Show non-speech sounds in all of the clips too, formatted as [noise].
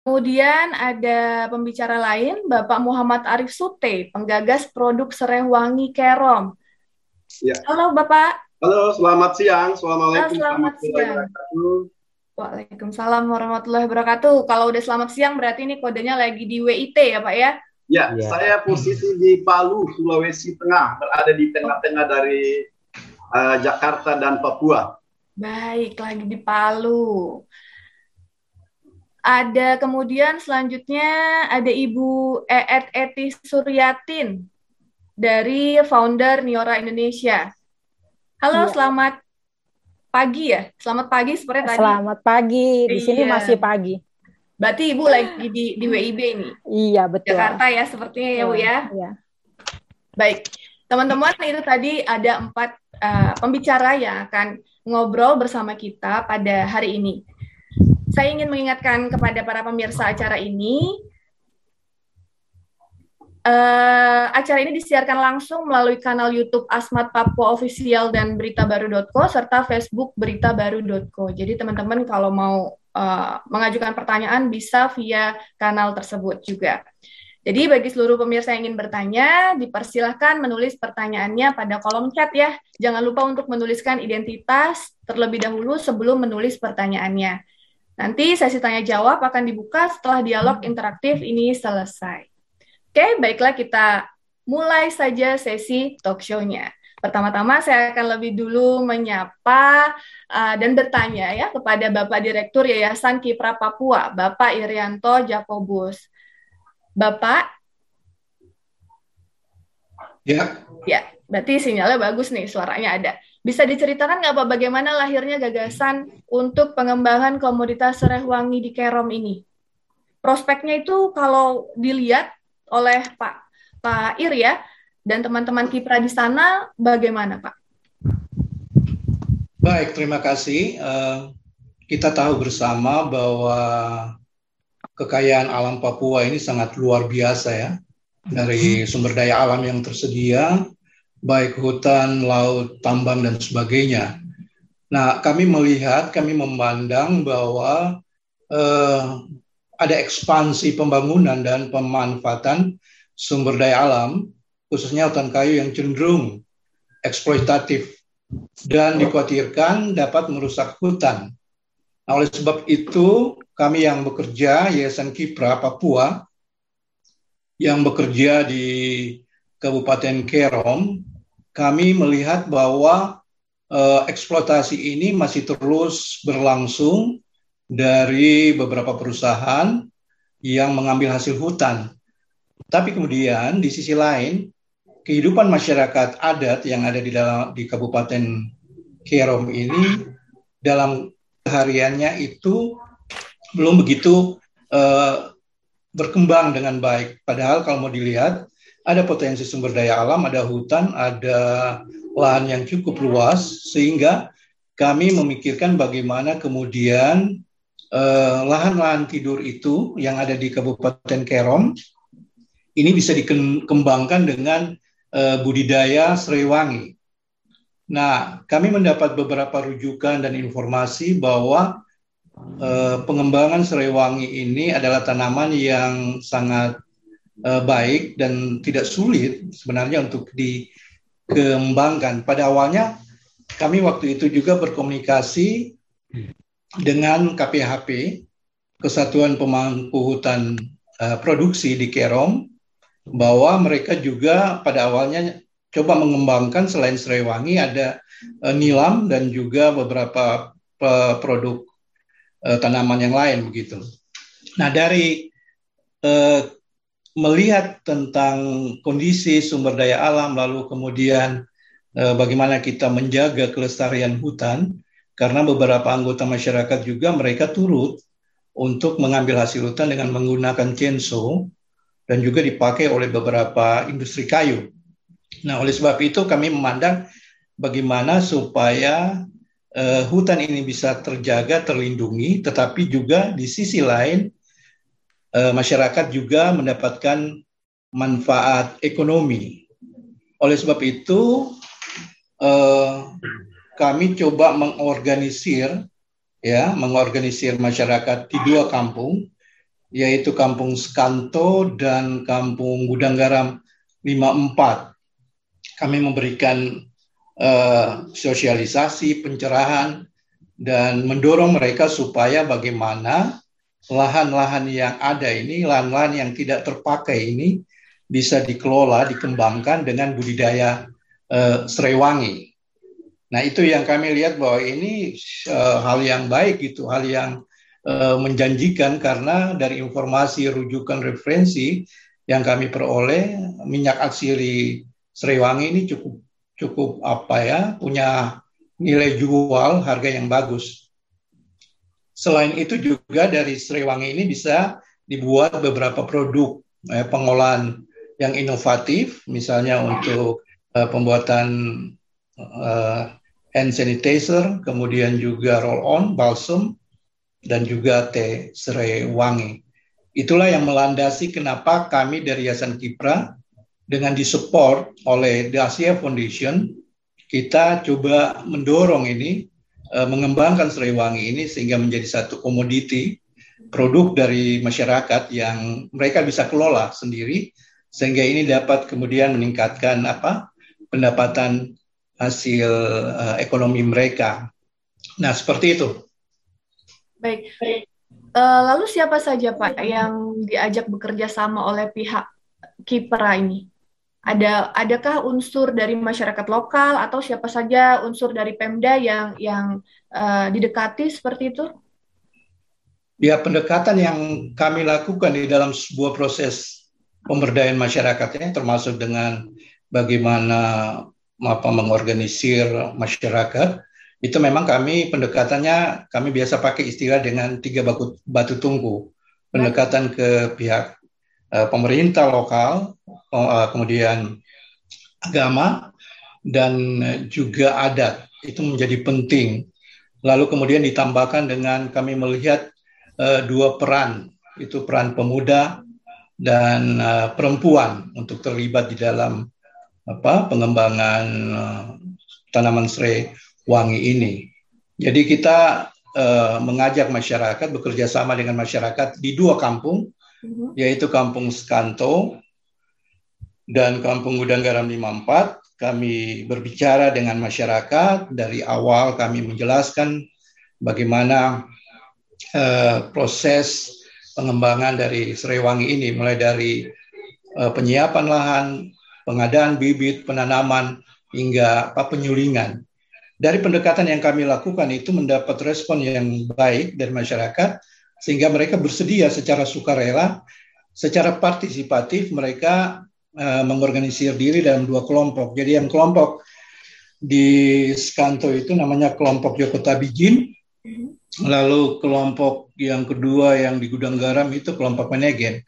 Kemudian ada pembicara lain, Bapak Muhammad Arif Sute, penggagas produk serai wangi Kerom. Ya. Halo Bapak. Halo, selamat siang. Assalamualaikum. Halo, selamat siang. Waalaikumsalam warahmatullahi wabarakatuh. Kalau udah selamat siang berarti ini kodenya lagi di WIT ya Pak ya? Ya, ya. saya posisi di Palu, Sulawesi Tengah, berada di tengah-tengah dari uh, Jakarta dan Papua. Baik, lagi di Palu. Ada kemudian selanjutnya ada Ibu Eet Eti Suryatin dari founder Niora Indonesia. Halo, ya. selamat pagi ya. Selamat pagi seperti tadi. Selamat pagi. Di iya. sini masih pagi. Berarti Ibu lagi di di WIB ini. Iya, betul. Jakarta ya sepertinya ya, Bu ya. Iya. Baik. Teman-teman, itu tadi ada empat uh, pembicara yang akan ngobrol bersama kita pada hari ini saya ingin mengingatkan kepada para pemirsa acara ini, uh, acara ini disiarkan langsung melalui kanal YouTube Asmat Papua Official dan beritabaru.co serta Facebook beritabaru.co. Jadi teman-teman kalau mau uh, mengajukan pertanyaan bisa via kanal tersebut juga. Jadi bagi seluruh pemirsa yang ingin bertanya, dipersilahkan menulis pertanyaannya pada kolom chat ya. Jangan lupa untuk menuliskan identitas terlebih dahulu sebelum menulis pertanyaannya. Nanti sesi tanya jawab akan dibuka setelah dialog interaktif ini selesai. Oke, baiklah kita mulai saja sesi talk show-nya. Pertama-tama saya akan lebih dulu menyapa uh, dan bertanya ya kepada Bapak Direktur Yayasan Kipra Papua, Bapak Irianto Jakobus. Bapak? Ya. Ya, berarti sinyalnya bagus nih, suaranya ada. Bisa diceritakan nggak Pak bagaimana lahirnya gagasan untuk pengembangan komoditas serai wangi di Kerom ini? Prospeknya itu kalau dilihat oleh Pak Pak Ir ya dan teman-teman Kipra di sana bagaimana Pak? Baik, terima kasih. Uh, kita tahu bersama bahwa kekayaan alam Papua ini sangat luar biasa ya. Dari sumber daya alam yang tersedia, baik hutan, laut, tambang, dan sebagainya. Nah, kami melihat, kami memandang bahwa eh, ada ekspansi pembangunan dan pemanfaatan sumber daya alam, khususnya hutan kayu yang cenderung eksploitatif dan dikhawatirkan dapat merusak hutan. Nah, oleh sebab itu, kami yang bekerja, Yayasan Kipra Papua, yang bekerja di Kabupaten Kerom kami melihat bahwa uh, eksploitasi ini masih terus berlangsung dari beberapa perusahaan yang mengambil hasil hutan. Tapi kemudian di sisi lain kehidupan masyarakat adat yang ada di dalam di Kabupaten Kerom ini dalam hariannya itu belum begitu uh, berkembang dengan baik. Padahal kalau mau dilihat ada potensi sumber daya alam, ada hutan, ada lahan yang cukup luas, sehingga kami memikirkan bagaimana kemudian eh, lahan-lahan tidur itu yang ada di Kabupaten Kerom ini bisa dikembangkan dengan uh, budidaya serewangi. Nah, kami mendapat beberapa rujukan dan informasi bahwa uh, pengembangan serewangi ini adalah tanaman yang sangat uh, baik dan tidak sulit sebenarnya untuk dikembangkan. Pada awalnya kami waktu itu juga berkomunikasi dengan KPHP, Kesatuan Pemangku Hutan uh, Produksi di Kerom, bahwa mereka juga pada awalnya coba mengembangkan selain serewangi ada uh, nilam dan juga beberapa uh, produk uh, tanaman yang lain begitu. Nah dari uh, melihat tentang kondisi sumber daya alam, lalu kemudian eh, bagaimana kita menjaga kelestarian hutan, karena beberapa anggota masyarakat juga mereka turut untuk mengambil hasil hutan dengan menggunakan chainsaw dan juga dipakai oleh beberapa industri kayu. Nah, oleh sebab itu kami memandang bagaimana supaya uh, hutan ini bisa terjaga, terlindungi, tetapi juga di sisi lain eh, masyarakat juga mendapatkan manfaat ekonomi. Oleh sebab itu, eh, kami coba mengorganisir, ya, mengorganisir masyarakat di dua kampung yaitu Kampung Skanto dan Kampung Gudang Garam 54. Kami memberikan uh, sosialisasi, pencerahan, dan mendorong mereka supaya bagaimana lahan-lahan yang ada ini, lahan-lahan yang tidak terpakai ini bisa dikelola, dikembangkan dengan budidaya uh, serewangi. Nah itu yang kami lihat bahwa ini uh, hal yang baik gitu, hal yang uh, menjanjikan karena dari informasi rujukan referensi yang kami peroleh minyak atsiri serewangi ini cukup cukup apa ya punya nilai jual harga yang bagus. Selain itu juga dari Sriwangi ini bisa dibuat beberapa produk eh, pengolahan yang inovatif, misalnya untuk eh, pembuatan eh, hand sanitizer, kemudian juga roll on, balsam, dan juga teh serai wangi. Itulah yang melandasi kenapa kami dari Yayasan Kipra dengan disupport oleh The Asia Foundation kita coba mendorong ini uh, mengembangkan serai wangi ini sehingga menjadi satu komoditi produk dari masyarakat yang mereka bisa kelola sendiri sehingga ini dapat kemudian meningkatkan apa pendapatan hasil uh, ekonomi mereka. Nah, seperti itu. Baik. Uh, lalu siapa saja Pak yang diajak bekerja sama oleh pihak Kipra ini? Ada adakah unsur dari masyarakat lokal atau siapa saja unsur dari Pemda yang yang uh, didekati seperti itu? Ya, pendekatan yang kami lakukan di dalam sebuah proses pemberdayaan masyarakatnya termasuk dengan bagaimana apa mengorganisir masyarakat itu memang kami pendekatannya kami biasa pakai istilah dengan tiga batu, batu tunggu pendekatan ke pihak uh, pemerintah lokal kemudian agama dan juga adat itu menjadi penting. Lalu kemudian ditambahkan dengan kami melihat uh, dua peran, itu peran pemuda dan uh, perempuan untuk terlibat di dalam apa pengembangan uh, tanaman serai wangi ini. Jadi kita uh, mengajak masyarakat bekerja sama dengan masyarakat di dua kampung, mm-hmm. yaitu Kampung Skanto dan Kampung Gudang Garam 54 kami berbicara dengan masyarakat dari awal kami menjelaskan bagaimana uh, proses pengembangan dari Serewangi ini mulai dari uh, penyiapan lahan, pengadaan bibit, penanaman hingga apa penyulingan. Dari pendekatan yang kami lakukan itu mendapat respon yang baik dari masyarakat sehingga mereka bersedia secara sukarela, secara partisipatif mereka uh, mengorganisir diri dalam dua kelompok. Jadi yang kelompok di Skanto itu namanya kelompok Joko Tabijin, lalu kelompok yang kedua yang di Gudang Garam itu kelompok Menegen.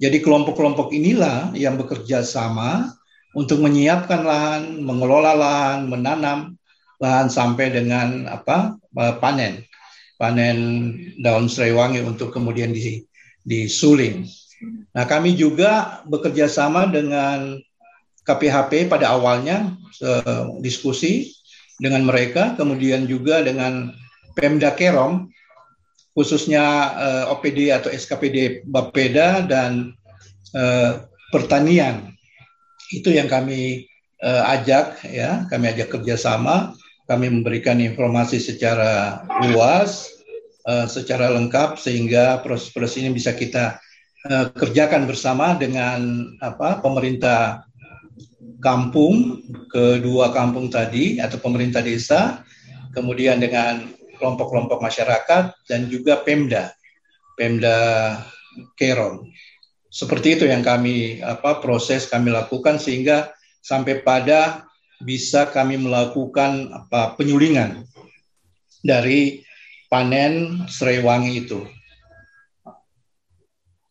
Jadi kelompok-kelompok inilah yang bekerja sama untuk menyiapkan lahan, mengelola lahan, menanam lahan sampai dengan apa eh, panen, panen daun serai wangi untuk kemudian disuling. Nah, kami juga bekerja sama dengan KPHP pada awalnya uh, diskusi dengan mereka, kemudian juga dengan Pemda Kerom, khususnya eh, OPD atau SKPD Bapeda dan uh, pertanian. Itu yang kami uh, ajak, ya, kami ajak kerjasama, kami memberikan informasi secara luas, uh, secara lengkap sehingga proses-proses ini bisa kita uh, kerjakan bersama dengan apa pemerintah kampung kedua kampung tadi atau pemerintah desa kemudian dengan kelompok-kelompok masyarakat dan juga Pemda Pemda Keron seperti itu yang kami apa proses kami lakukan sehingga sampai pada bisa kami melakukan apa penyulingan dari panen serai wangi itu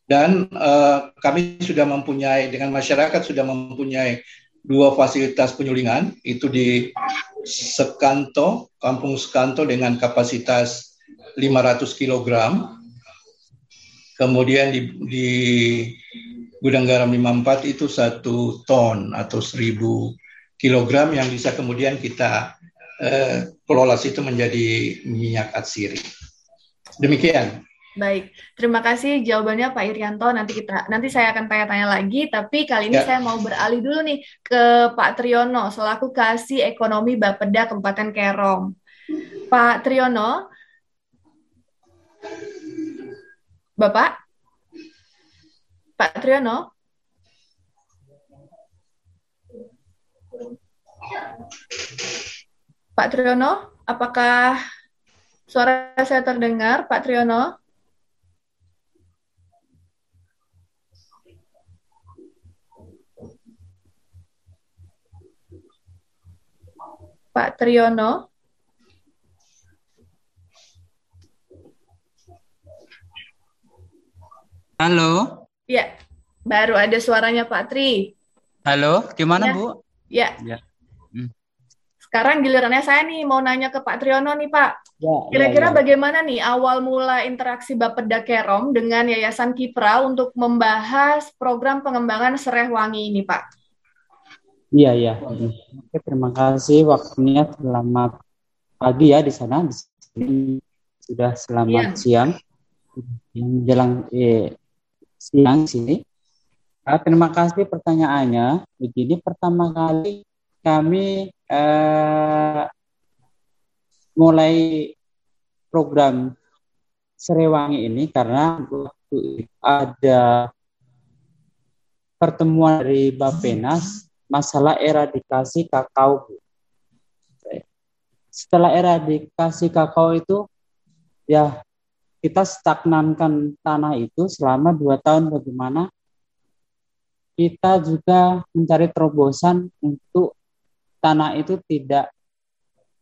dan uh, kami sudah mempunyai dengan masyarakat sudah mempunyai dua fasilitas penyulingan itu di Sekanto, Kampung Sekanto dengan kapasitas 500 kg. Kemudian di, di Gudang Garam 54 itu satu ton atau 1000 kg yang bisa kemudian kita eh, kelola situ menjadi minyak atsiri. Demikian. Baik, terima kasih jawabannya Pak Irianto. Nanti kita nanti saya akan tanya-tanya lagi, tapi kali ini ya. saya mau beralih dulu nih ke Pak Triyono selaku Kasih Ekonomi Bapeda Kabupaten Kerom. Pak Triyono, Bapak, Pak Triyono. Pak Triyono, apakah suara saya terdengar, Pak Triyono? Pak Triyono. Halo. Ya, baru ada suaranya Pak Tri. Halo, gimana ya. Bu? Ya. ya. Hmm. Sekarang gilirannya saya nih mau nanya ke Pak Triyono nih Pak. Ya, Kira-kira ya, ya. bagaimana nih awal mula interaksi Bapeda Kerom dengan Yayasan Kipra untuk membahas program pengembangan Serehwangi ini Pak? Iya, iya. Oke, terima kasih waktunya. Selamat pagi ya di sana. Di sini sudah selamat ya. siang. Yang jelang eh, siang sini. Ah, terima kasih pertanyaannya. Begini, pertama kali kami eh, mulai program Serewangi ini karena waktu ada pertemuan dari Bapenas masalah eradikasi kakao. Setelah eradikasi kakao itu, ya kita stagnankan tanah itu selama dua tahun bagaimana kita juga mencari terobosan untuk tanah itu tidak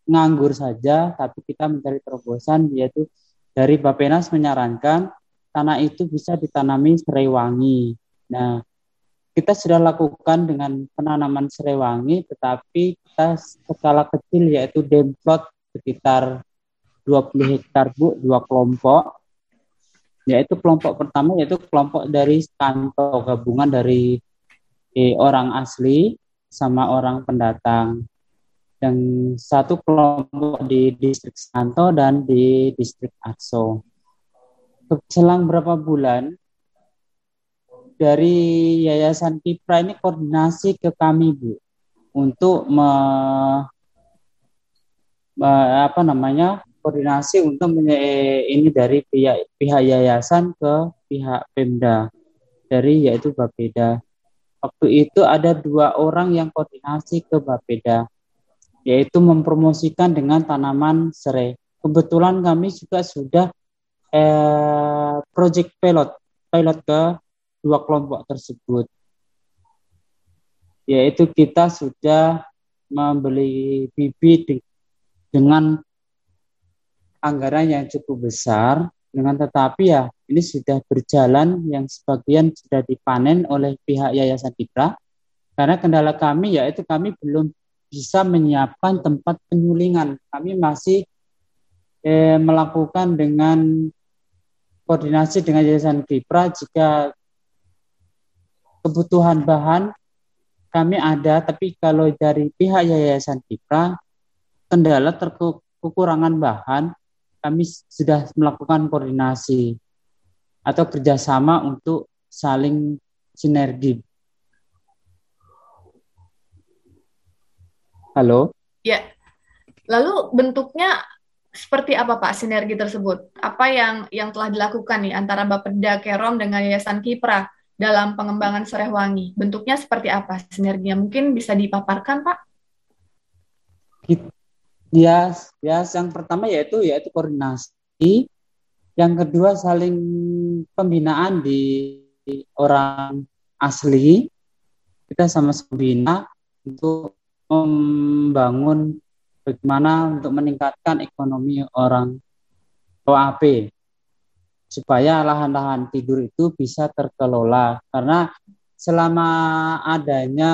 nganggur saja, tapi kita mencari terobosan yaitu dari Bapenas menyarankan tanah itu bisa ditanami serai wangi. Nah, kita sudah lakukan dengan penanaman serewangi, tetapi kita skala kecil yaitu demplot sekitar 20 hektar bu, dua kelompok. Yaitu kelompok pertama yaitu kelompok dari kantor gabungan dari eh, orang asli sama orang pendatang. Dan satu kelompok di distrik Santo dan di distrik Akso. Selang berapa bulan dari Yayasan Kipra ini koordinasi ke kami Bu untuk me, me, apa namanya koordinasi untuk ini dari pihak pihak yayasan ke pihak Pemda dari yaitu Bapeda. Waktu itu ada dua orang yang koordinasi ke Bapeda yaitu mempromosikan dengan tanaman serai. Kebetulan kami juga sudah eh, project pilot pilot ke dua kelompok tersebut. Yaitu kita sudah membeli bibit dengan anggaran yang cukup besar, dengan tetapi ya ini sudah berjalan yang sebagian sudah dipanen oleh pihak Yayasan Dikra. Karena kendala kami yaitu kami belum bisa menyiapkan tempat penyulingan. Kami masih eh, melakukan dengan koordinasi dengan Yayasan Kipra jika kebutuhan bahan kami ada, tapi kalau dari pihak Yayasan Kipra, kendala kekurangan bahan, kami sudah melakukan koordinasi atau kerjasama untuk saling sinergi. Halo? Ya. Lalu bentuknya seperti apa Pak sinergi tersebut? Apa yang yang telah dilakukan nih antara Bapeda Kerom dengan Yayasan Kipra? Dalam pengembangan Serehwangi? Bentuknya seperti apa sinerginya? Mungkin bisa dipaparkan, Pak? Ya, ya yang pertama yaitu yaitu koordinasi, yang kedua saling pembinaan di orang asli. Kita sama-sama bina untuk membangun bagaimana untuk meningkatkan ekonomi orang OAP supaya lahan-lahan tidur itu bisa terkelola. Karena selama adanya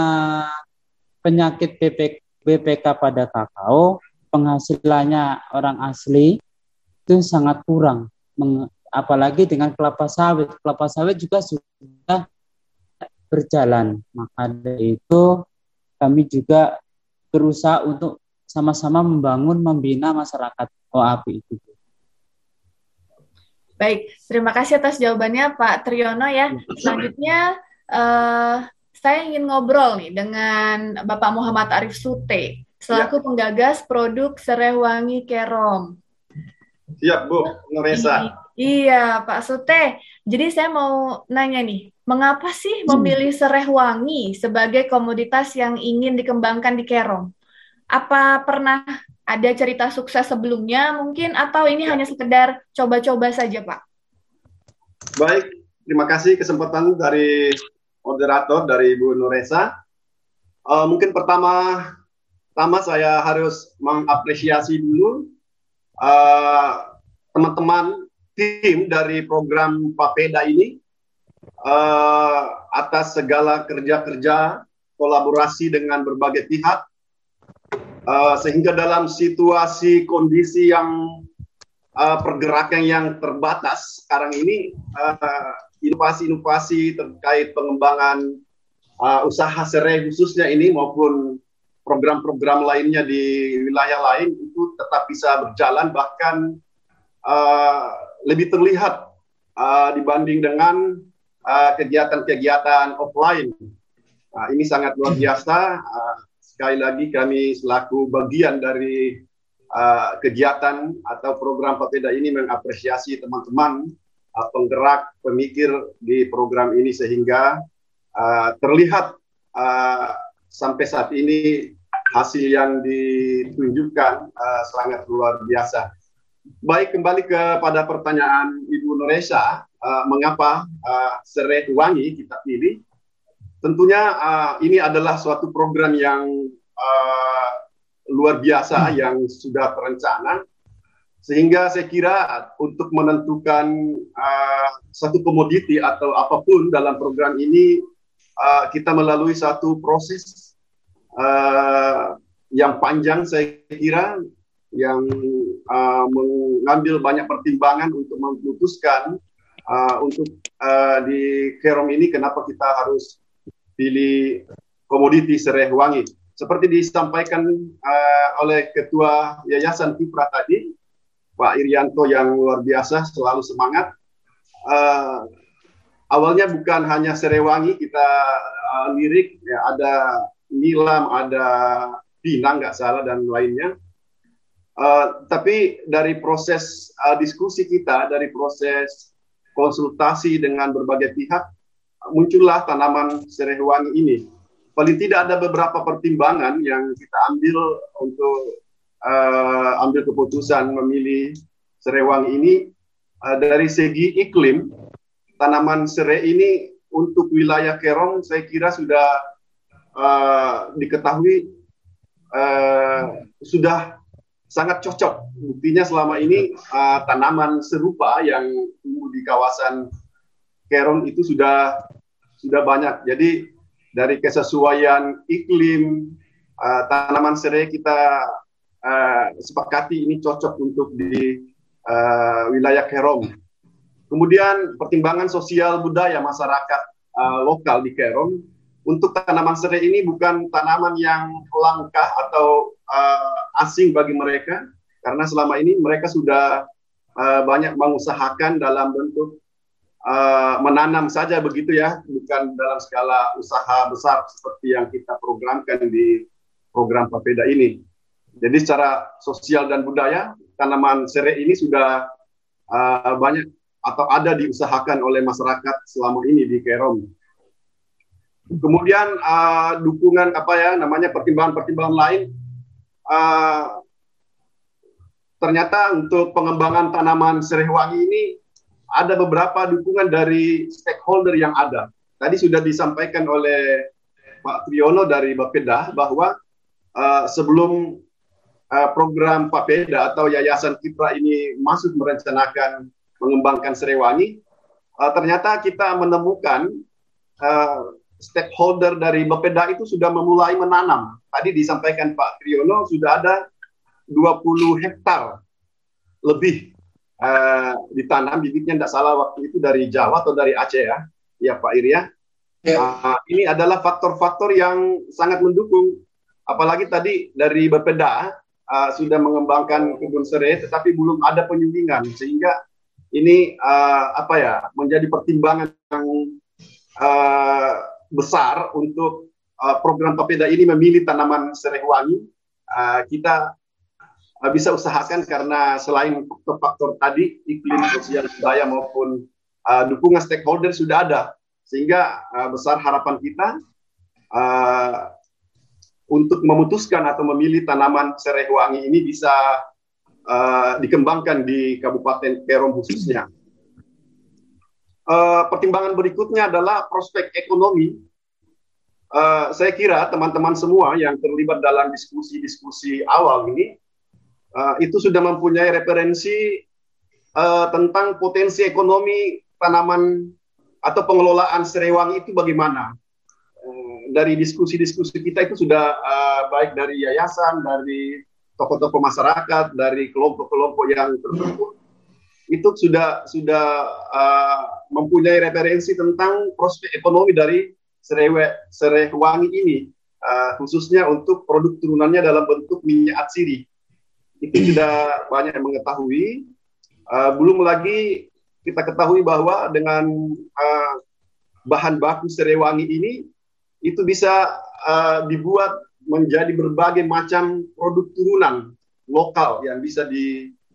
penyakit BPK, BPK pada kakao penghasilannya orang asli itu sangat kurang. Apalagi dengan kelapa sawit. Kelapa sawit juga sudah berjalan. Maka dari itu kami juga berusaha untuk sama-sama membangun membina masyarakat OAP itu Baik, terima kasih atas jawabannya Pak Triyono ya. Selanjutnya uh, saya ingin ngobrol nih dengan Bapak Muhammad Arif Sute selaku ya. penggagas produk Serai Wangi Kerom. Siap Bu, Nuresa. Iya Pak Sute. Jadi saya mau nanya nih, mengapa sih memilih Serai Wangi sebagai komoditas yang ingin dikembangkan di Kerom? Apa pernah ada cerita sukses sebelumnya mungkin atau ini hanya sekedar coba-coba saja Pak? Baik, terima kasih kesempatan dari moderator dari Bu Nuresa. Uh, mungkin pertama, pertama saya harus mengapresiasi dulu uh, teman-teman tim dari program Papeda ini uh, atas segala kerja-kerja kolaborasi dengan berbagai pihak uh, sehingga dalam situasi kondisi yang uh, pergerakan yang terbatas sekarang ini inovasi-inovasi uh, terkait pengembangan uh, usaha serai khususnya ini maupun program-program lainnya di wilayah lain itu tetap bisa berjalan bahkan uh, lebih terlihat uh, dibanding dengan kegiatan-kegiatan uh, offline. Uh, ini sangat luar biasa. Uh, sekali lagi kami selaku bagian dari uh, kegiatan atau program Papeda ini mengapresiasi teman-teman uh, penggerak pemikir di program ini sehingga uh, terlihat uh, sampai saat ini hasil yang ditunjukkan uh, sangat luar biasa. Baik kembali kepada pertanyaan Ibu Noresha, uh, mengapa uh, serai wangi kita pilih? Tentunya uh, ini adalah suatu program yang uh, luar biasa hmm. yang sudah terencana sehingga saya kira untuk menentukan uh, satu komoditi atau apa pun dalam program ini uh, kita melalui satu proses uh, yang panjang saya kira yang uh, mengambil banyak pertimbangan untuk memutuskan uh, untuk uh, di Kerom ini kenapa kita harus pilih komoditi serai wangi. Seperti disampaikan uh, oleh Ketua Yayasan Kipra tadi, Pak Irianto yang luar biasa, selalu semangat. Uh, awalnya bukan hanya serai wangi kita uh, lirik, ya, ada nilam, ada pinang nggak salah dan lainnya. Uh, tapi dari proses uh, diskusi kita, dari proses konsultasi dengan berbagai pihak, muncullah tanaman serai wangi ini. Paling tidak ada beberapa pertimbangan yang kita ambil untuk uh, ambil keputusan memilih serai wangi ini uh, dari segi iklim. Tanaman serai ini untuk wilayah Kerong saya kira sudah uh, diketahui uh, sudah sangat cocok. Buktinya selama ini uh, tanaman serupa yang tumbuh di kawasan Kerong itu sudah sudah banyak. Jadi dari kesesuaian iklim uh, tanaman serai kita uh, sepakati ini cocok untuk di uh, wilayah Kerong. Kemudian pertimbangan sosial budaya masyarakat uh, lokal di Kerong untuk tanaman serai ini bukan tanaman yang langka atau uh, asing bagi mereka karena selama ini mereka sudah uh, banyak mengusahakan dalam bentuk uh, menanam saja begitu ya, bukan dalam skala usaha besar seperti yang kita programkan di program Papeda ini. Jadi secara sosial dan budaya, tanaman serai ini sudah uh, banyak atau ada diusahakan oleh masyarakat selama ini di Kerom. Kemudian uh, dukungan apa ya namanya pertimbangan-pertimbangan lain uh, ternyata untuk pengembangan tanaman serai wangi ini ada beberapa dukungan dari stakeholder yang ada. Tadi sudah disampaikan oleh Pak Triyono dari Bapeda bahwa uh, sebelum uh, program Bapeda atau Yayasan Kipra ini masuk merencanakan mengembangkan Serewangi, uh, ternyata kita menemukan uh, stakeholder dari Bapeda itu sudah memulai menanam. Tadi disampaikan Pak Triyono sudah ada 20 hektar lebih uh, ditanam bibitnya tidak salah waktu itu dari Jawa atau dari Aceh ya, ya Pak Iria. Ya. Uh, ini adalah faktor-faktor yang sangat mendukung. Apalagi tadi dari Bapeda uh, sudah mengembangkan kebun serai, tetapi belum ada penyuntingan sehingga ini uh, apa ya menjadi pertimbangan yang uh, besar untuk uh, program Papeda ini memilih tanaman serai wangi. Uh, kita bisa usahakan karena selain faktor-faktor tadi iklim sosial budaya maupun uh, dukungan stakeholder sudah ada sehingga uh, besar harapan kita uh, untuk memutuskan atau memilih tanaman serai wangi ini bisa uh, dikembangkan di Kabupaten Perom khususnya. Uh, pertimbangan berikutnya adalah prospek ekonomi. Uh, saya kira teman-teman semua yang terlibat dalam diskusi-diskusi awal ini uh, itu sudah mempunyai referensi uh, tentang potensi ekonomi tanaman atau pengelolaan serewangi itu bagaimana. dari diskusi-diskusi kita itu sudah uh, baik dari yayasan, dari tokoh-tokoh masyarakat dari kelompok-kelompok yang tertentu itu sudah sudah uh, mempunyai referensi tentang prospek ekonomi dari serewe serewangi ini uh, khususnya untuk produk turunannya dalam bentuk minyak atsiri itu sudah banyak yang mengetahui uh, belum lagi kita ketahui bahwa dengan uh, bahan baku serewangi ini itu bisa uh, dibuat menjadi berbagai macam produk turunan lokal yang bisa diproduksi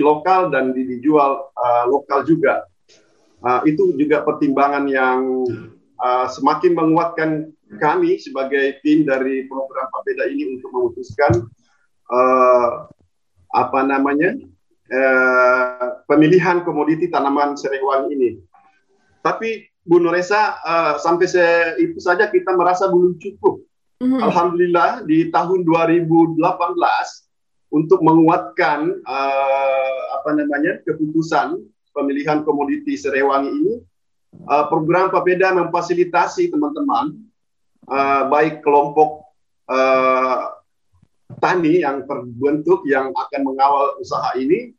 uh, lokal dan dijual uh, lokal juga. Uh, itu juga pertimbangan yang uh, semakin menguatkan kami sebagai tim dari program Papeda ini untuk memutuskan uh, apa namanya uh, pemilihan komoditi tanaman serewangi ini. Tapi Bu Nuresa, uh, sampai se itu saja kita merasa belum cukup. Mm-hmm. Alhamdulillah di tahun 2018 untuk menguatkan uh, apa namanya keputusan pemilihan komoditi Serewangi ini, uh, program Papeda memfasilitasi teman-teman uh, baik kelompok uh, tani yang terbentuk yang akan mengawal usaha ini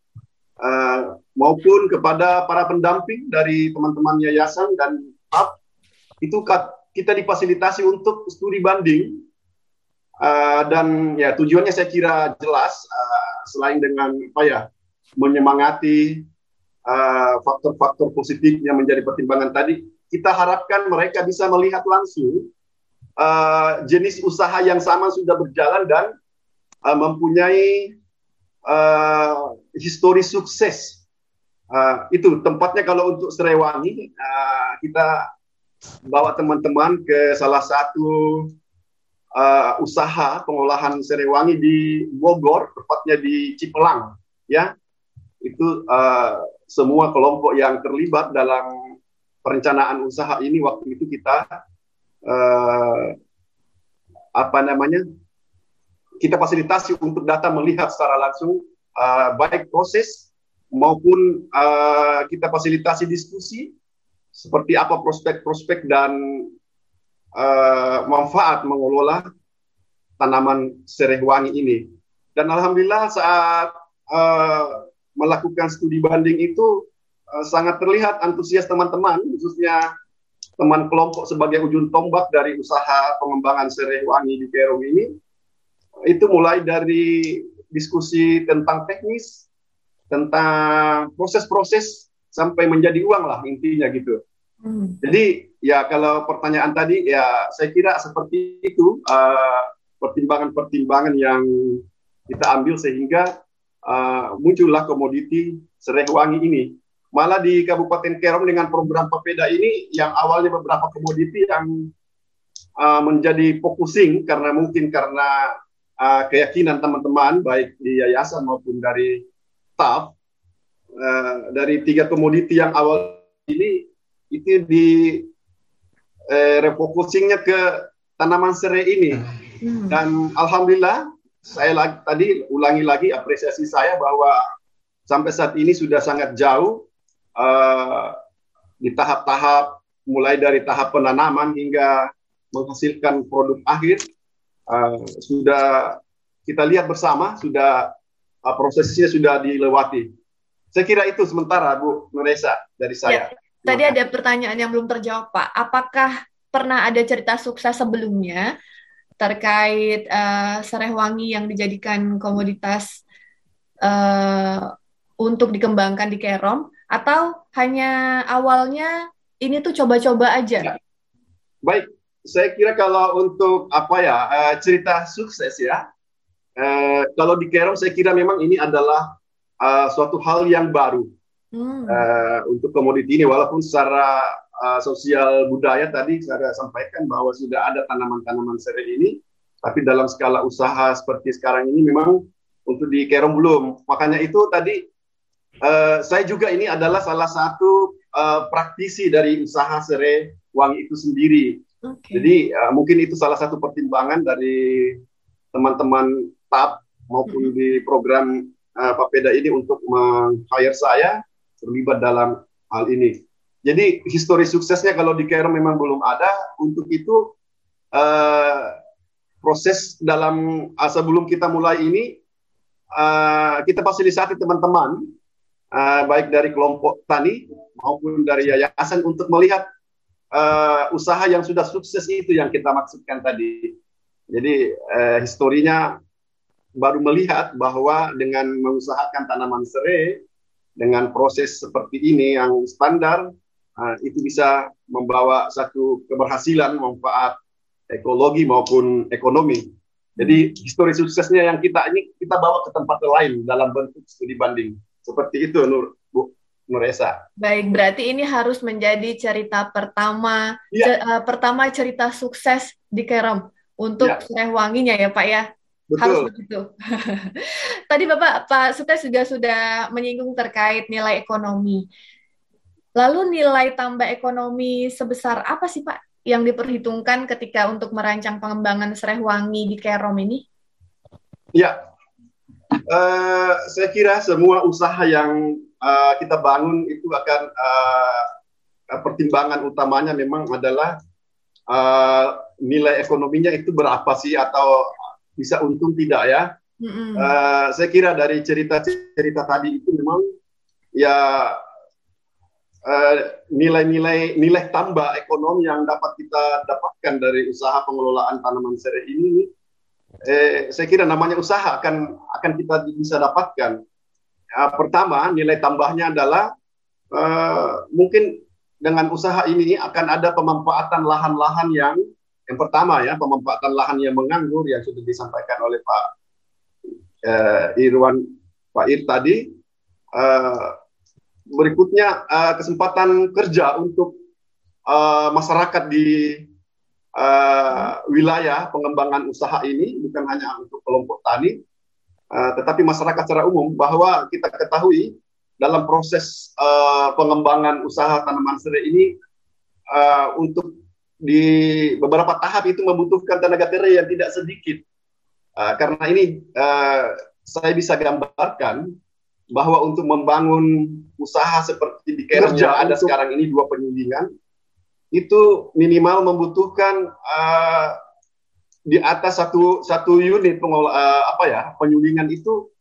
uh, maupun kepada para pendamping dari teman-teman yayasan dan PAP itu kita difasilitasi untuk studi banding. Uh, dan ya tujuannya saya kira jelas uh, selain dengan apa ya menyemangati faktor-faktor uh, positifnya menjadi pertimbangan tadi kita harapkan mereka bisa melihat langsung uh, jenis usaha yang sama sudah berjalan dan uh, mempunyai uh, histori sukses. Uh, itu tempatnya kalau untuk Serewangi uh, kita bawa teman-teman ke salah satu uh, usaha pengolahan Serewangi di Bogor, tepatnya di Cipelang, ya. Itu uh, semua kelompok yang terlibat dalam perencanaan usaha ini waktu itu kita uh, apa namanya kita fasilitasi untuk data melihat secara langsung uh, baik proses maupun uh, kita fasilitasi diskusi seperti apa prospek-prospek dan uh, manfaat mengelola tanaman sereh wangi ini. Dan alhamdulillah saat uh, melakukan studi banding itu uh, sangat terlihat antusias teman-teman, khususnya teman kelompok sebagai ujung tombak dari usaha pengembangan sereh wangi di Perum ini. Itu mulai dari diskusi tentang teknis, tentang proses-proses sampai menjadi uang lah intinya gitu. Hmm. Jadi ya kalau pertanyaan tadi ya saya kira seperti itu uh, pertimbangan-pertimbangan uh, yang kita ambil sehingga uh, muncullah komoditi serai wangi ini. Malah di Kabupaten Kerom dengan program Papeda ini yang awalnya beberapa komoditi yang uh, menjadi focusing karena mungkin karena uh, keyakinan teman-teman baik di yayasan maupun dari staff uh, dari tiga komoditi yang awal ini itu di uh, refocusingnya ke tanaman serai ini hmm. dan alhamdulillah saya lagi, tadi ulangi lagi apresiasi saya bahwa sampai saat ini sudah sangat jauh uh, di tahap-tahap mulai dari tahap penanaman hingga menghasilkan produk akhir uh, sudah kita lihat bersama sudah uh, prosesnya sudah dilewati. Saya kira itu sementara Bu Nuresa dari ya, saya. Ya, tadi ada pertanyaan yang belum terjawab Pak. Apakah pernah ada cerita sukses sebelumnya terkait uh, serai wangi yang dijadikan komoditas uh, untuk dikembangkan di Kerom atau hanya awalnya ini tuh coba-coba aja? Ya. Baik, saya kira kalau untuk apa ya uh, cerita sukses ya, uh, kalau di Kerom saya kira memang ini adalah uh, suatu hal yang baru hmm. uh, untuk komoditi ini, walaupun secara uh, sosial budaya tadi saya sampaikan bahwa sudah ada tanaman-tanaman serai ini, tapi dalam skala usaha seperti sekarang ini memang untuk di Kerom belum. Makanya itu tadi uh, saya juga ini adalah salah satu uh, praktisi dari usaha serai wangi itu sendiri. Okay. Jadi uh, mungkin itu salah satu pertimbangan dari teman-teman TAP maupun hmm. di program uh, Papeda ini untuk meng-hire saya terlibat dalam hal ini. Jadi histori suksesnya kalau di Care memang belum ada. Untuk itu uh, proses dalam uh, sebelum kita mulai ini uh, kita fasilitasi teman-teman uh, baik dari kelompok tani maupun dari yayasan untuk melihat uh, usaha yang sudah sukses itu yang kita maksudkan tadi. Jadi uh, historinya baru melihat bahwa dengan mengusahakan tanaman serai dengan proses seperti ini yang standar uh, itu bisa membawa satu keberhasilan manfaat ekologi maupun ekonomi. Jadi histori suksesnya yang kita ini kita bawa ke tempat lain dalam bentuk studi banding. Seperti itu Nur Nuresa. Baik, berarti ini harus menjadi cerita pertama ya. uh, pertama cerita sukses di Kerem untuk ya. wanginya ya Pak ya. Betul. Harus begitu. [laughs] Tadi Bapak Pak Sutes juga sudah menyinggung terkait nilai ekonomi. Lalu nilai tambah ekonomi sebesar apa sih Pak yang diperhitungkan ketika untuk merancang pengembangan serai wangi di Kerom ini? Ya, uh, saya kira semua usaha yang uh, kita bangun itu akan uh, pertimbangan utamanya memang adalah uh, nilai ekonominya itu berapa sih atau bisa untung tidak ya? Mm-hmm. Uh, saya kira dari cerita-cerita tadi itu memang ya Eh, nilai-nilai uh, nilai tambah ekonomi yang dapat kita dapatkan dari usaha pengelolaan tanaman serai ini eh, saya kira namanya usaha akan akan kita bisa dapatkan. Uh, pertama nilai tambahnya adalah uh, mungkin dengan usaha ini akan ada pemanfaatan lahan-lahan yang yang pertama ya pemanfaatan lahan yang menganggur yang sudah disampaikan oleh Pak uh, Irwan Pak Ir tadi. Uh, berikutnya uh, kesempatan kerja untuk uh, masyarakat di uh, wilayah pengembangan usaha ini bukan hanya untuk kelompok tani, uh, tetapi masyarakat secara umum bahwa kita ketahui dalam proses uh, pengembangan usaha tanaman serai ini uh, untuk di beberapa tahap itu membutuhkan tenaga kerja yang tidak sedikit. Uh, karena ini uh, saya bisa gambarkan bahwa untuk membangun usaha seperti di kerja ada sekarang ini dua penyulingan itu minimal membutuhkan uh, di atas satu satu unit pengolah uh, apa ya penyulingan itu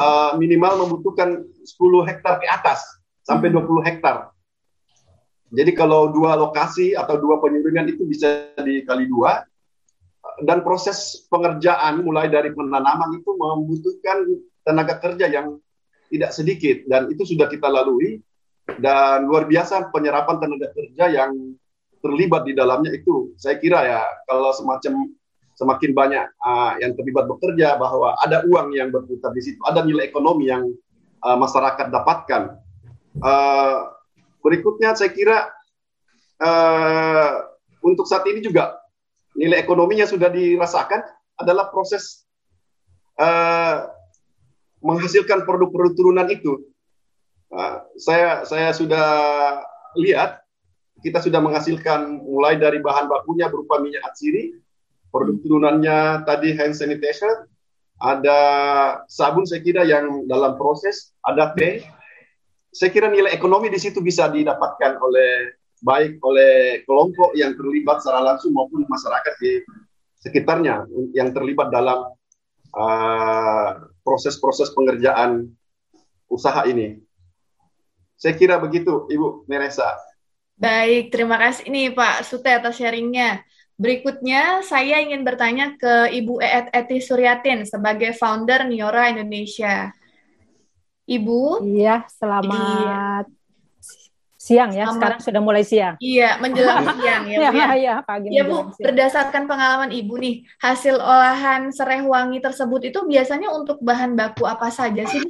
uh, minimal membutuhkan 10 hektar ke atas sampai 20 hmm. hektar. Jadi kalau dua lokasi atau dua penyulingan itu bisa dikali dua dan proses pengerjaan mulai dari penanaman itu membutuhkan tenaga kerja yang tidak sedikit dan itu sudah kita lalui dan luar biasa penyerapan tenaga kerja yang terlibat di dalamnya itu. Saya kira ya kalau semacam semakin banyak uh, yang terlibat bekerja bahwa ada uang yang berputar di situ. Ada nilai ekonomi yang uh, masyarakat dapatkan. Uh, berikutnya saya kira uh, untuk saat ini juga nilai ekonominya sudah dirasakan adalah proses uh, menghasilkan produk-produk turunan itu. Uh, saya saya sudah lihat kita sudah menghasilkan mulai dari bahan bakunya berupa minyak atsiri, produk turunannya tadi hand sanitizer, ada sabun saya kira yang dalam proses, ada teh. Saya kira nilai ekonomi di situ bisa didapatkan oleh baik oleh kelompok yang terlibat secara langsung maupun masyarakat di sekitarnya yang terlibat dalam uh, proses-proses pengerjaan usaha ini. Saya kira begitu, Ibu Neresa. Baik, terima kasih ini Pak Sute atas sharingnya. Berikutnya, saya ingin bertanya ke Ibu Eet Eti Suryatin sebagai founder Niora Indonesia. Ibu. Iya, selamat iya. siang ya. Selamat. Sekarang sudah mulai siang. Iya, menjelang siang ya. Iya, ya. [laughs] iya, pagi. Ya, Bu, siang. berdasarkan pengalaman Ibu nih, hasil olahan serai wangi tersebut itu biasanya untuk bahan baku apa saja sih?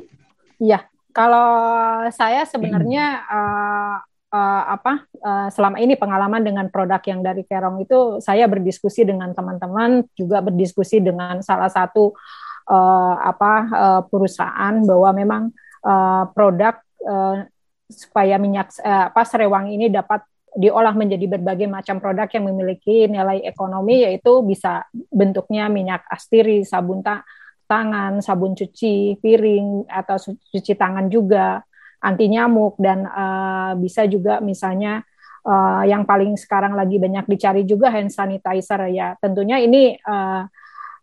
Iya, kalau saya sebenarnya uh, uh, apa uh, selama ini pengalaman dengan produk yang dari Kerong itu saya berdiskusi dengan teman-teman juga berdiskusi dengan salah satu uh, apa uh, perusahaan bahwa memang uh, produk uh, supaya minyak uh, apa serewang ini dapat diolah menjadi berbagai macam produk yang memiliki nilai ekonomi yaitu bisa bentuknya minyak astiri, sabun ta tangan, sabun cuci piring atau cuci tangan juga, anti nyamuk dan uh, bisa juga misalnya uh, yang paling sekarang lagi banyak dicari juga hand sanitizer ya. Tentunya ini uh,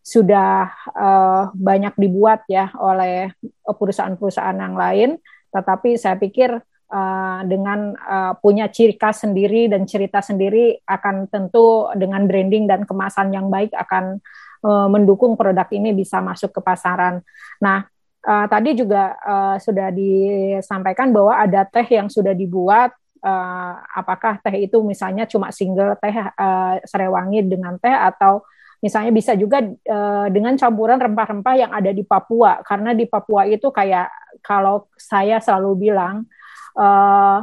sudah uh, banyak dibuat ya oleh perusahaan-perusahaan yang lain, tetapi saya pikir uh, dengan uh, punya ciri khas sendiri dan cerita sendiri akan tentu dengan branding dan kemasan yang baik akan uh, mendukung produk ini bisa masuk ke pasaran. Nah, uh, tadi juga uh, sudah disampaikan bahwa ada teh yang sudah dibuat uh, apakah teh itu misalnya cuma single teh uh, serewangi dengan teh atau Misalnya bisa juga uh, dengan campuran rempah-rempah yang ada di Papua, karena di Papua itu kayak kalau saya selalu bilang uh,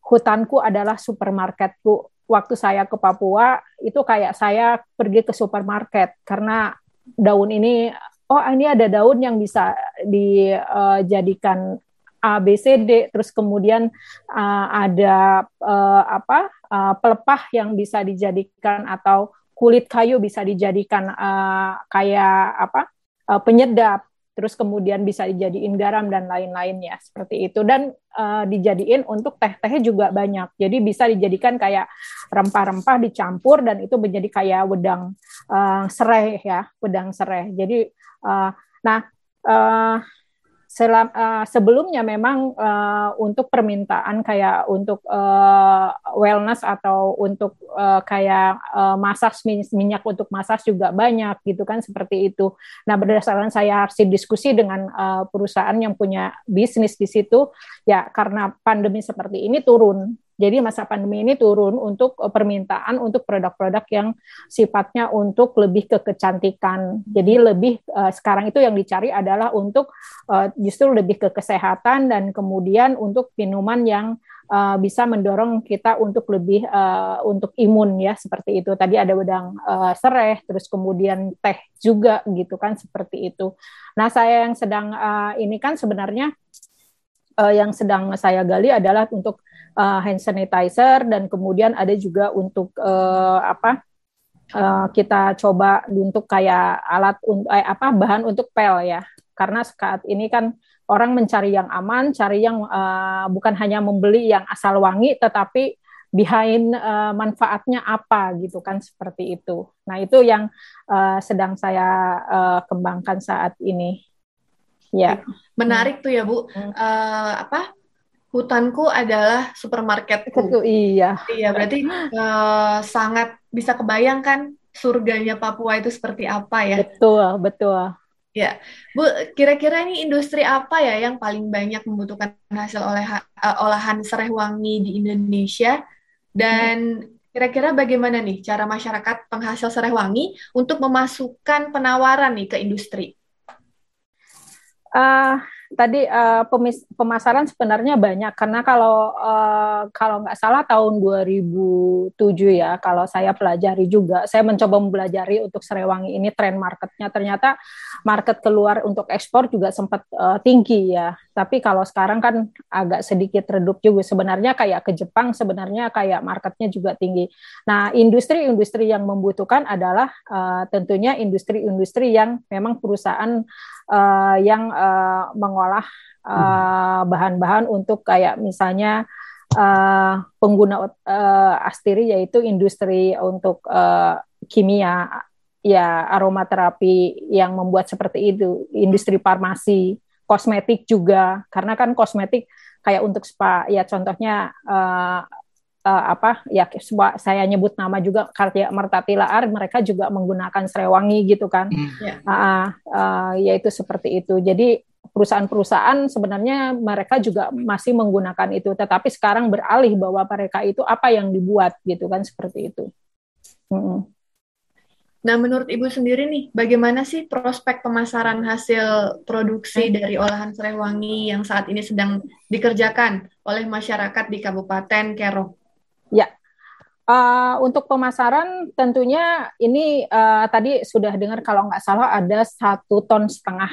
hutanku adalah supermarketku. Waktu saya ke Papua itu kayak saya pergi ke supermarket karena daun ini, oh ini ada daun yang bisa dijadikan A, B, C, D, terus kemudian uh, ada uh, apa uh, pelepah yang bisa dijadikan atau kulit kayu bisa dijadikan uh, kayak apa uh, penyedap terus kemudian bisa dijadiin garam dan lain-lainnya seperti itu. Dan uh, dijadiin untuk teh-teh juga banyak. Jadi bisa dijadikan kayak rempah-rempah dicampur dan itu menjadi kayak wedang uh, serai ya wedang serai. Jadi uh, nah uh, selam, uh, sebelumnya memang uh, untuk permintaan kayak untuk uh, wellness atau untuk uh, kayak uh, massage minyak untuk massage juga banyak gitu kan seperti itu. Nah berdasarkan saya harus diskusi dengan uh, perusahaan yang punya bisnis di situ ya karena pandemi seperti ini turun jadi masa pandemi ini turun untuk eh, permintaan untuk produk-produk yang sifatnya untuk lebih ke kecantikan. Jadi lebih uh, sekarang itu yang dicari adalah untuk uh, justru lebih ke kesehatan dan kemudian untuk minuman yang uh, bisa mendorong kita untuk lebih uh, untuk imun ya seperti itu. Tadi ada wedang uh, sereh, terus kemudian teh juga gitu kan seperti itu. Nah saya yang sedang uh, ini kan sebenarnya uh, yang sedang saya gali adalah untuk uh, hand sanitizer dan kemudian ada juga untuk uh, apa uh, kita coba untuk kayak alat untuk eh, apa bahan untuk pel ya. Karena saat ini kan orang mencari yang aman cari yang uh, bukan hanya membeli yang asal wangi tetapi behind uh, manfaatnya apa gitu kan seperti itu. Nah itu yang uh, sedang saya uh, kembangkan saat ini. Ya. Menarik tuh ya bu. Uh, apa hutanku adalah supermarketku. Itu iya. Iya, berarti uh, sangat bisa kebayangkan surganya Papua itu seperti apa ya? Betul, betul. Ya, Bu, kira-kira ini industri apa ya yang paling banyak membutuhkan hasil oleh uh, olahan serai wangi di Indonesia? Dan kira-kira bagaimana nih cara masyarakat penghasil serai wangi untuk memasukkan penawaran nih ke industri? Uh, tadi uh, pemis pemasaran sebenarnya banyak karena kalau uh, kalau nggak salah tahun 2007 ya kalau saya pelajari juga saya mencoba mempelajari untuk Serewangi ini tren marketnya. Ternyata market keluar untuk ekspor juga sempat uh, tinggi ya. Tapi kalau sekarang kan agak sedikit redup juga. Sebenarnya kayak ke Jepang sebenarnya kayak marketnya juga tinggi. Nah industri-industri yang membutuhkan adalah uh, tentunya industri-industri yang memang perusahaan uh, yang uh, mengolah uh, bahan-bahan untuk kayak misalnya uh, pengguna uh, astiri yaitu industri untuk uh, kimia ya aromaterapi yang membuat seperti itu industri farmasi kosmetik juga. Karena kan kosmetik kayak untuk spa ya contohnya uh, uh, apa ya saya nyebut nama juga karya Mertatilaar mereka juga menggunakan serewangi gitu kan mm. uh, uh, yaitu seperti itu jadi perusahaan-perusahaan sebenarnya mereka juga masih menggunakan itu, tetapi sekarang beralih bahwa mereka itu apa yang dibuat gitu kan seperti itu. Hmm. Nah, menurut Ibu sendiri nih, bagaimana sih prospek pemasaran hasil produksi dari olahan serai wangi yang saat ini sedang dikerjakan oleh masyarakat di Kabupaten Kero? Ya, uh, untuk pemasaran tentunya ini uh, tadi sudah dengar kalau nggak salah ada satu ton setengah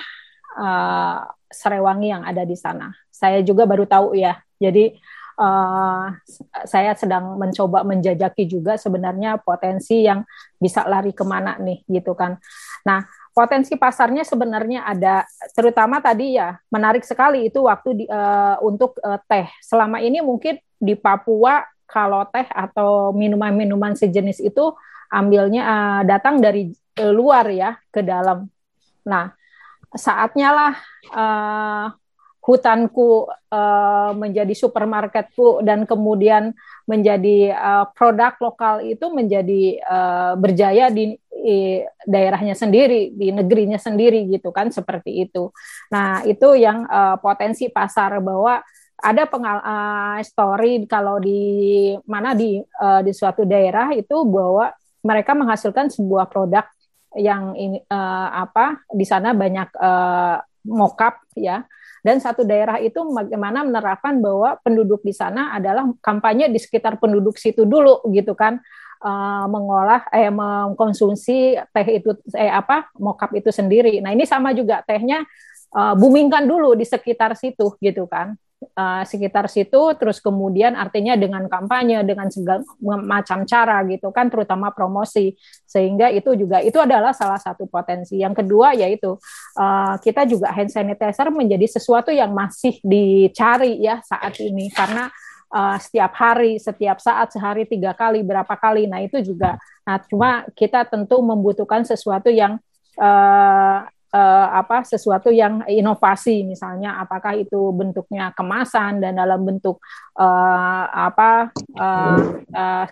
uh, serai wangi yang ada di sana. Saya juga baru tahu ya. Jadi uh, saya sedang mencoba menjajaki juga sebenarnya potensi yang bisa lari ke mana nih gitu kan. Nah potensi pasarnya sebenarnya ada terutama tadi ya menarik sekali itu waktu di, uh, untuk uh, teh. Selama ini mungkin di Papua kalau teh atau minuman-minuman sejenis itu ambilnya uh, datang dari uh, luar ya ke dalam. Nah saatnya lah uh, hutanku uh, menjadi supermarketku dan kemudian menjadi uh, produk lokal itu menjadi uh, berjaya di, di daerahnya sendiri di negerinya sendiri gitu kan seperti itu. Nah itu yang uh, potensi pasar bahwa ada pengal uh, story kalau di mana di uh, di suatu daerah itu bahwa mereka menghasilkan sebuah produk yang ini uh, apa di sana banyak uh, mokap ya. Dan satu daerah itu bagaimana menerapkan bahwa penduduk di sana adalah kampanye di sekitar penduduk situ dulu gitu kan. Uh, mengolah eh mengkonsumsi teh itu eh apa mokap itu sendiri. Nah, ini sama juga tehnya uh, boomingkan dulu di sekitar situ gitu kan uh, sekitar situ terus kemudian artinya dengan kampanye dengan segala macam cara gitu kan terutama promosi. Sehingga itu juga itu adalah salah satu potensi. Yang kedua yaitu uh, kita juga hand sanitizer menjadi sesuatu yang masih dicari ya saat ini. Karena uh, setiap hari setiap saat sehari tiga kali berapa kali. Nah itu juga. Nah cuma kita tentu membutuhkan sesuatu yang uh, uh, apa sesuatu yang inovasi misalnya apakah itu bentuknya kemasan dan dalam bentuk uh, apa uh, uh,